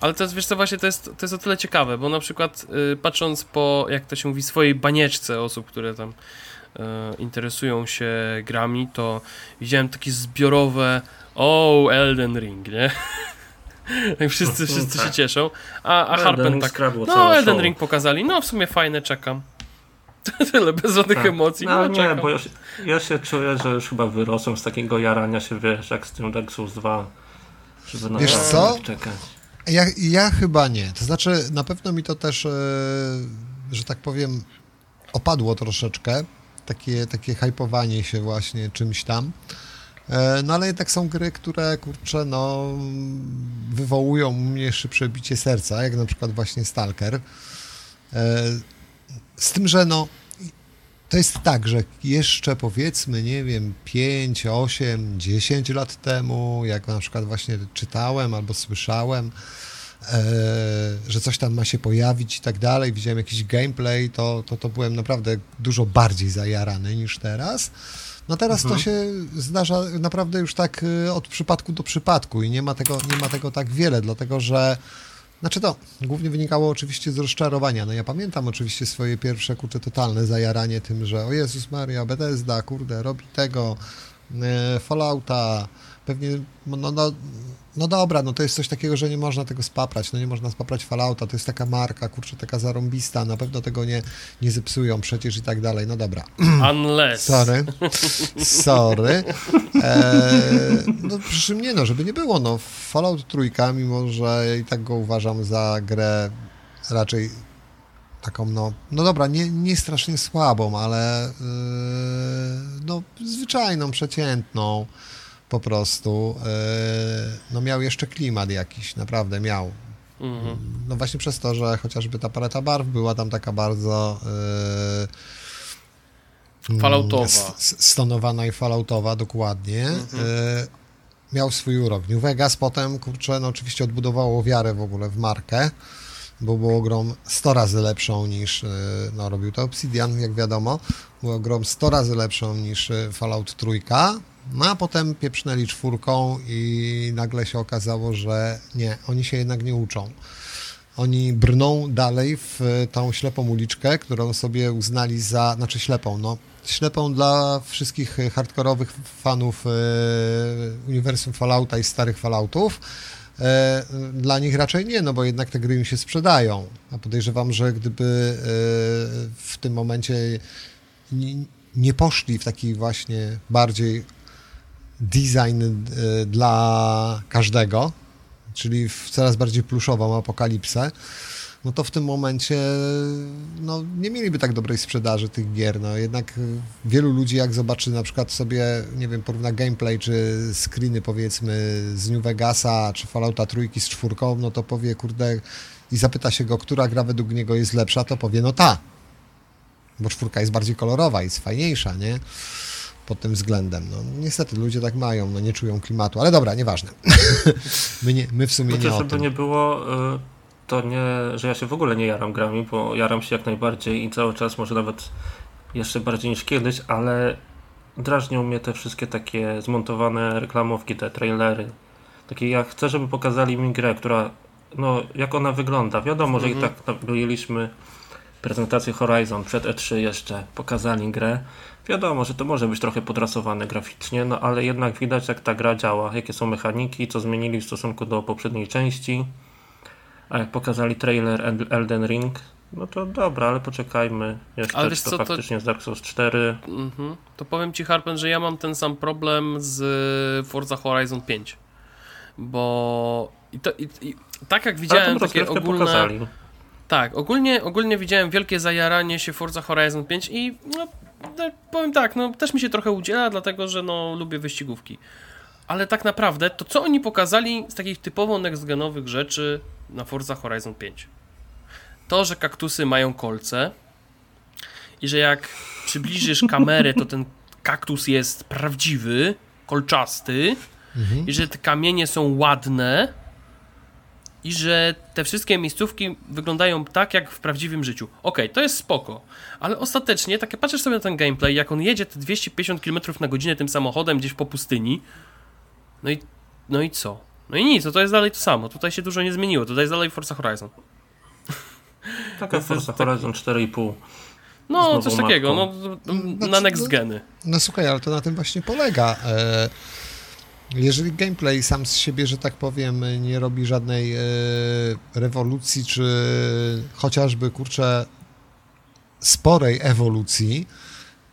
Ale to jest, wiesz co, właśnie to jest, to jest o tyle ciekawe, bo na przykład y, patrząc po, jak to się mówi, swojej banieczce osób, które tam y, interesują się grami, to widziałem takie zbiorowe o, Elden Ring, nie? Jak wszyscy, wszyscy się Tak. cieszą, a, a Elden Harpen Ring tak, no Elden show. Ring pokazali, no w sumie fajne, czekam. Tyle, bez żadnych Tak. emocji, No no, nie, czekam. bo ja się, ja się czuję, że już chyba wyrosłem z takiego jarania się, wiesz, jak z tym Dark Souls 2. Żeby na Wiesz co? czekać. Ja, ja chyba nie. To znaczy, na pewno mi to też, e, że tak powiem, opadło troszeczkę. Takie, takie hypowanie się właśnie czymś tam. E, No ale jednak są gry, które kurczę, no wywołują u mnie szybsze bicie serca, jak na przykład właśnie Stalker. E, Z tym, że no to jest tak, że jeszcze powiedzmy, nie wiem, 5, 8, 10 lat temu, jak na przykład właśnie czytałem albo słyszałem, e, że coś tam ma się pojawić i tak dalej, widziałem jakiś gameplay, to, to, to byłem naprawdę dużo bardziej zajarany niż teraz. No teraz Mhm. to się zdarza naprawdę już tak y, od przypadku do przypadku i nie ma tego, nie ma tego tak wiele, dlatego że znaczy to głównie wynikało oczywiście z rozczarowania. No ja pamiętam oczywiście swoje pierwsze, kurczę, totalne zajaranie tym, że o Jezus Maria, Bethesda, kurde, robi tego, e, Fallouta, pewnie, no, no, no dobra, no to jest coś takiego, że nie można tego spaprać, no nie można spaprać Fallouta, to jest taka marka, kurczę, taka zarąbista, na pewno tego nie, nie zepsują przecież i tak dalej, no dobra. Unless. Sorry. Sorry. Eee, no przy czym nie no, żeby nie było, no Fallout trójka, mimo że i tak go uważam za grę raczej taką, no, no dobra, nie, nie strasznie słabą, ale yy, no zwyczajną, przeciętną po prostu. Yy, no miał jeszcze klimat jakiś, naprawdę miał. Mhm. No właśnie przez to, że chociażby ta paleta barw była tam taka bardzo Falloutowa. s- s- stonowana i falloutowa, dokładnie. Mhm. Yy, miał swój urok. New Vegas potem, kurczę, no oczywiście odbudowało wiarę w ogóle w markę, bo było grom 100 razy lepszą niż, no robił to Obsidian, jak wiadomo, było grom 100 razy lepszą niż Fallout trójka. No a potem pieprznęli czwórką i nagle się okazało, że nie, oni się jednak nie uczą. Oni brną dalej w e, tą ślepą uliczkę, którą sobie uznali za, znaczy ślepą, no, ślepą dla wszystkich hardkorowych fanów e, uniwersum Fallouta i starych Falloutów. E, dla nich raczej nie, no bo jednak te gry im się sprzedają. A podejrzewam, że gdyby w tym momencie nie poszli w taki właśnie bardziej design e, dla każdego, czyli w coraz bardziej pluszową apokalipsę, no to w tym momencie no, nie mieliby tak dobrej sprzedaży tych gier. No, jednak wielu ludzi, jak zobaczy na przykład sobie, nie wiem, porówna gameplay czy screeny powiedzmy z New Vegasa czy Fallouta trójki z czwórką, no to powie, kurde, i zapyta się go, która gra według niego jest lepsza, to powie, no ta. Bo czwórka jest bardziej kolorowa, jest fajniejsza, nie? Pod tym względem. No, niestety ludzie tak mają, no nie czują klimatu, ale dobra, nieważne. my, nie, my w sumie Chociaż nie o żeby tym. nie było, y, to nie, że ja się w ogóle nie jaram grami, bo jaram się jak najbardziej i cały czas, może nawet jeszcze bardziej niż kiedyś, ale drażnią mnie te wszystkie takie zmontowane reklamówki, te trailery. Takie ja chcę, żeby pokazali mi grę, która, no jak ona wygląda. Wiadomo, że i tak mieliśmy prezentację Horizon przed E3 jeszcze, pokazali grę. Wiadomo, że to może być trochę podrasowane graficznie, no ale jednak widać jak ta gra działa, jakie są mechaniki, co zmienili w stosunku do poprzedniej części. A jak pokazali trailer El- Elden Ring, no to dobra, ale poczekajmy jeszcze, Ale wiesz to co, to- faktycznie jest Dark Souls 4. Mhm. To powiem ci, Harpen, że ja mam ten sam problem z Forza Horizon 5. Bo. I to, i, i, tak jak widziałem takie ogólne. pokazali. Tak, ogólnie, ogólnie widziałem wielkie zajaranie się Forza Horizon 5 i no, no, powiem tak, no też mi się trochę udziela, dlatego że no lubię wyścigówki. Ale tak naprawdę to co oni pokazali z takich typowo next-genowych rzeczy na Forza Horizon 5? To, że kaktusy mają kolce i że jak przybliżysz kamerę, to ten kaktus jest prawdziwy, kolczasty i że te kamienie są ładne i że te wszystkie miejscówki wyglądają tak, jak w prawdziwym życiu. Okej, to jest spoko, ale ostatecznie, tak jak patrzysz sobie na ten gameplay, jak on jedzie te 250 km na godzinę tym samochodem gdzieś po pustyni, no i, no i co? No i nic, no to jest dalej to samo, tutaj się dużo nie zmieniło, tutaj jest dalej Forza Horizon. Taka To jest Forza Horizon 4,5. No, coś takiego, mapką. no, na Znaczy, next no- geny. No słuchaj, ale to na tym właśnie polega. E, Jeżeli gameplay sam z siebie, że tak powiem, nie robi żadnej e, rewolucji, czy chociażby, kurczę, sporej ewolucji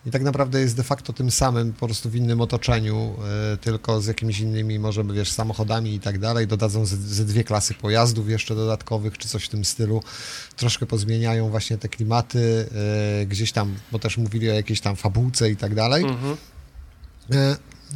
i tak naprawdę jest de facto tym samym, po prostu w innym otoczeniu, e, tylko z jakimiś innymi, może wiesz, samochodami i tak dalej, dodadzą ze, ze dwie klasy pojazdów jeszcze dodatkowych, czy coś w tym stylu, troszkę pozmieniają właśnie te klimaty, e, gdzieś tam, bo też mówili o jakiejś tam fabułce i tak dalej, Mhm.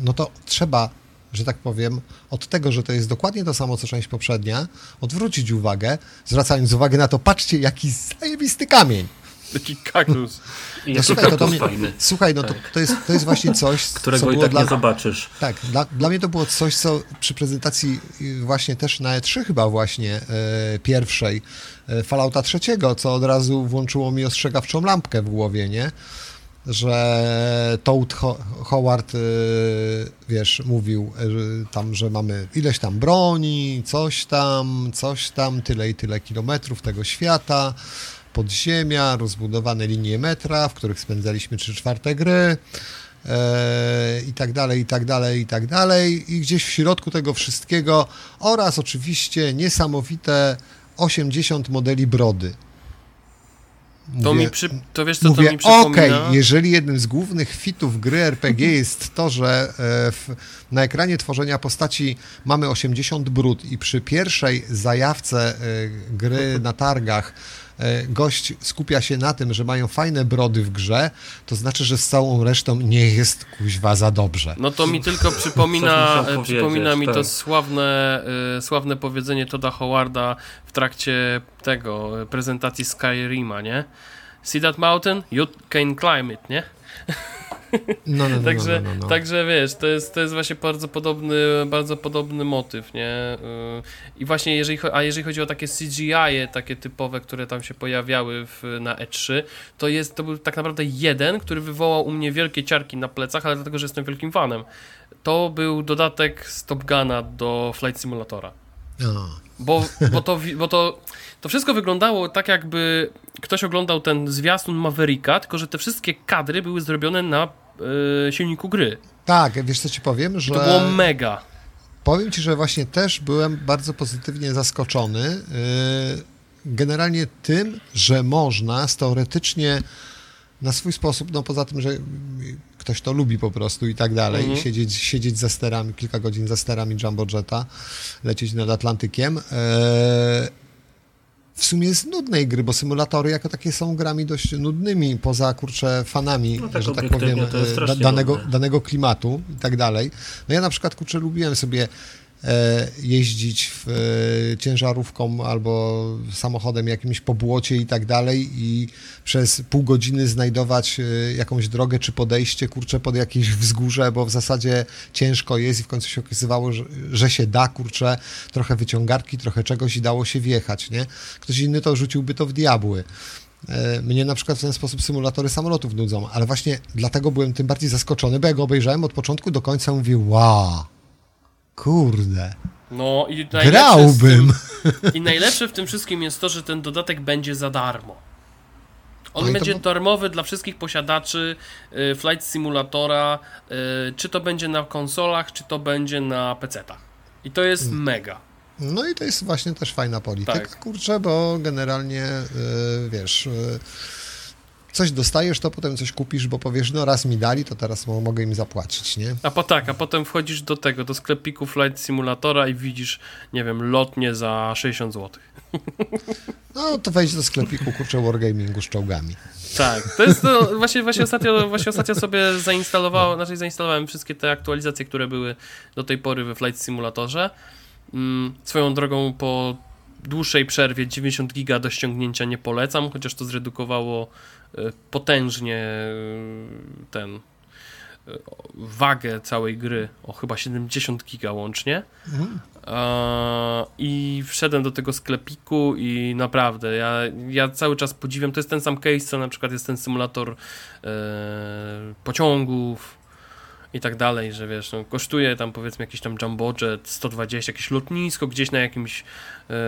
No to trzeba, że tak powiem, od tego, że to jest dokładnie to samo, co część poprzednia, odwrócić uwagę, zwracając uwagę na to, patrzcie, jaki zajebisty kamień. Taki kaktus. I No słuchaj, to, to kaktus mnie, fajny, słuchaj, no to, to, jest, to jest właśnie coś, którego co i było tak dla, nie zobaczysz. Tak, dla, dla mnie to było coś, co przy prezentacji y, właśnie też na E3 chyba właśnie e, pierwszej e, Fallouta trzeciego, co od razu włączyło mi ostrzegawczą lampkę w głowie, nie? Że Toad Ho Howard, y, wiesz, mówił y, tam, że mamy ileś tam broni, coś tam, coś tam, tyle i tyle kilometrów tego świata, podziemia, rozbudowane linie metra, w których spędzaliśmy 3 czwarte gry, e, i tak dalej, i tak dalej, i tak dalej. I gdzieś w środku tego wszystkiego oraz oczywiście niesamowite 80 modeli brody. To, Mówię- mi przy, to wiesz co Mówię, to mi przypomina? okej, jeżeli jednym z głównych fitów gry RPG jest to, że e, w, na ekranie tworzenia postaci mamy 80 brud i przy pierwszej zajawce e, gry na targach gość skupia się na tym, że mają fajne brody w grze, to znaczy, że z całą resztą nie jest kuźwa za dobrze. No to mi tylko przypomina, e, przypomina mi to tak. sławne, e, sławne powiedzenie Toda Howarda w trakcie tego e, prezentacji Skyrima, nie? See that mountain? You can climb it, nie? No, no, no, Także, no, no, no. także wiesz, to jest, to jest właśnie bardzo podobny, bardzo podobny motyw, nie? Yy, I właśnie jeżeli, a jeżeli chodzi o takie CGI, -e, takie typowe, które tam się pojawiały w, na E3, to jest, to był tak naprawdę jeden, który wywołał u mnie wielkie ciarki na plecach, ale dlatego, że jestem wielkim fanem. To był dodatek z Top Guna do Flight Simulatora. A. Bo, bo, to, bo to, to wszystko wyglądało tak, jakby ktoś oglądał ten zwiastun Mavericka, tylko że te wszystkie kadry były zrobione na e, silniku gry. Tak, wiesz co ci powiem, że... To było mega. Powiem Ci, że właśnie też byłem bardzo pozytywnie zaskoczony yy, generalnie tym, że można teoretycznie na swój sposób, no poza tym, że ktoś to lubi po prostu i tak dalej, Mhm. siedzieć, siedzieć za sterami, kilka godzin za sterami Jumbo Jetta, lecieć nad Atlantykiem. Yy, w sumie z nudnej gry, bo symulatory jako takie są grami dość nudnymi, poza kurczę fanami, No tak że tak powiem, e, danego, nudne. danego klimatu i tak dalej. No ja na przykład kurczę lubiłem sobie jeździć w, e, ciężarówką albo samochodem jakimś po błocie i tak dalej i przez pół godziny znajdować e, jakąś drogę czy podejście kurczę pod jakieś wzgórze, bo w zasadzie ciężko jest i w końcu się okazywało, że, że się da kurczę, trochę wyciągarki, trochę czegoś i dało się wjechać, nie? Ktoś inny to rzuciłby to w diabły. E, Mnie na przykład w ten sposób symulatory samolotów nudzą, ale właśnie dlatego byłem tym bardziej zaskoczony, bo ja go obejrzałem od początku do końca i mówię, wow, kurde, No i grałbym. tym, I najlepsze w tym wszystkim jest to, że ten dodatek będzie za darmo. On No to będzie bu- darmowy dla wszystkich posiadaczy y, Flight Simulatora, y, czy to będzie na konsolach, czy to będzie na PC-tach. I to jest Mm. mega. No i to jest właśnie też fajna polityka, Tak. kurczę, bo generalnie, y, wiesz, y, coś dostajesz, to potem coś kupisz, bo powiesz, no raz mi dali, to teraz mo- mogę im zapłacić, nie? A po tak, a potem wchodzisz do tego, do sklepiku Flight Simulatora i widzisz, nie wiem, lotnie za 60 zł. No to wejdź do sklepiku, kurczę, Wargamingu z czołgami. Tak, to jest to, właśnie, właśnie, ostatnio, właśnie ostatnio sobie zainstalowałem, znaczy zainstalowałem wszystkie te aktualizacje, które były do tej pory we Flight Simulatorze. Mm, swoją drogą po dłuższej przerwie 90 giga do ściągnięcia nie polecam, chociaż to zredukowało potężnie e, ten e, wagę całej gry o chyba 70 giga łącznie. Mhm. I wszedłem do tego sklepiku i naprawdę, ja, ja cały czas podziwiam, to jest ten sam case, co na przykład jest ten symulator pociągów i tak dalej, że wiesz, no, kosztuje tam powiedzmy jakiś tam jumbojet 120, jakieś lotnisko gdzieś na jakimś,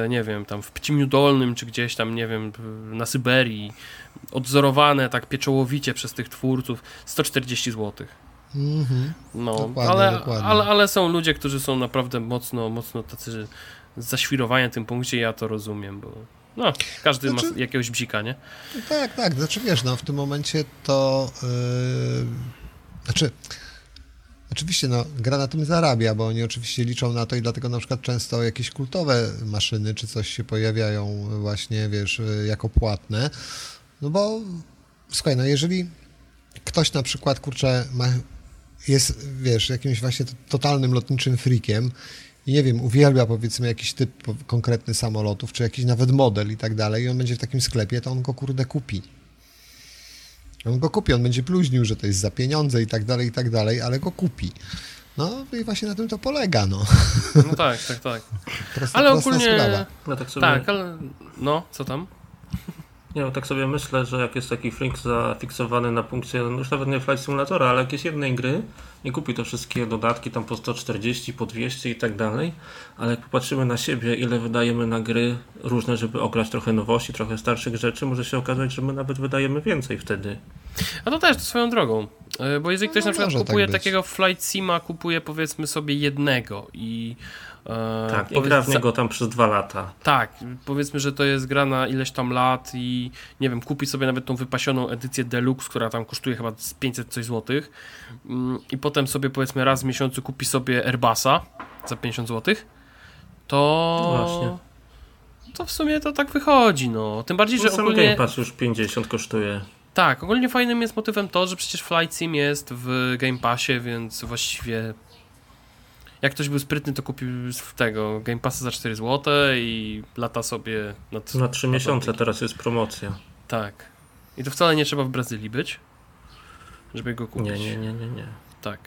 nie wiem, tam w Pcimiu Dolnym, czy gdzieś tam, nie wiem, na Syberii, odzorowane tak pieczołowicie przez tych twórców, 140 zł. Mhm. No, Dokładnie, ale, dokładnie. ale, ale są ludzie, którzy są naprawdę mocno, mocno tacy zaświrowani na tym punkcie, ja to rozumiem, bo no, każdy ma Znaczy- jakiegoś bzika, nie? Tak, tak, znaczy wiesz, no w tym momencie to, yy, znaczy, oczywiście no, gra na tym zarabia, bo oni oczywiście liczą na to i dlatego na przykład często jakieś kultowe maszyny czy coś się pojawiają właśnie, wiesz, jako płatne, no bo słuchaj, no jeżeli ktoś na przykład, kurczę, ma, jest, wiesz, jakimś właśnie to- totalnym lotniczym freakiem i nie wiem, uwielbia powiedzmy jakiś typ konkretny samolotów, czy jakiś nawet model i tak dalej i on będzie w takim sklepie, to on go kurde kupi. On go kupi, on będzie bluźnił, że to jest za pieniądze i tak dalej, i tak dalej, ale go kupi. No i właśnie na tym to polega, no. No tak, tak, tak. Prosta, Ale ogólnie... sprawa. Ja tak sobie, Tak, ale... No, co tam? Nie, no tak sobie myślę, że jak jest taki flink zafiksowany na punkcie, no już nawet nie Flight Simulatora, ale jakieś jednej gry, nie kupi to wszystkie dodatki tam po 140, po 200 i tak dalej, ale jak popatrzymy na siebie, ile wydajemy na gry różne, żeby ograć trochę nowości, trochę starszych rzeczy, może się okazać, że my nawet wydajemy więcej wtedy. A to też, to swoją drogą. E, Bo jeżeli ktoś No, na przykład tak kupuje być. takiego Flight Sima, kupuje powiedzmy sobie jednego i... e, Tak, i powiedz- gra w za- niego tam przez dwa lata. Tak, powiedzmy, że to jest gra na ileś tam lat i nie wiem, kupi sobie nawet tą wypasioną edycję Deluxe, która tam kosztuje chyba z 500 coś złotych mm, i potem sobie powiedzmy raz w miesiącu kupi sobie Airbusa za 50 złotych, to... No właśnie. To w sumie to tak wychodzi, no. Tym bardziej, że Że sam ogólnie... Game Pass już 50 kosztuje. Tak, ogólnie fajnym jest motywem to, że przecież Flight Sim jest w Game Passie, więc właściwie jak ktoś był sprytny, to kupił z tego Game Passa za 4 zł i lata sobie na, Na 3 miesiące teraz jest promocja. Tak. I to wcale nie trzeba w Brazylii być, żeby go kupić. Nie, nie, nie, nie, nie. Tak.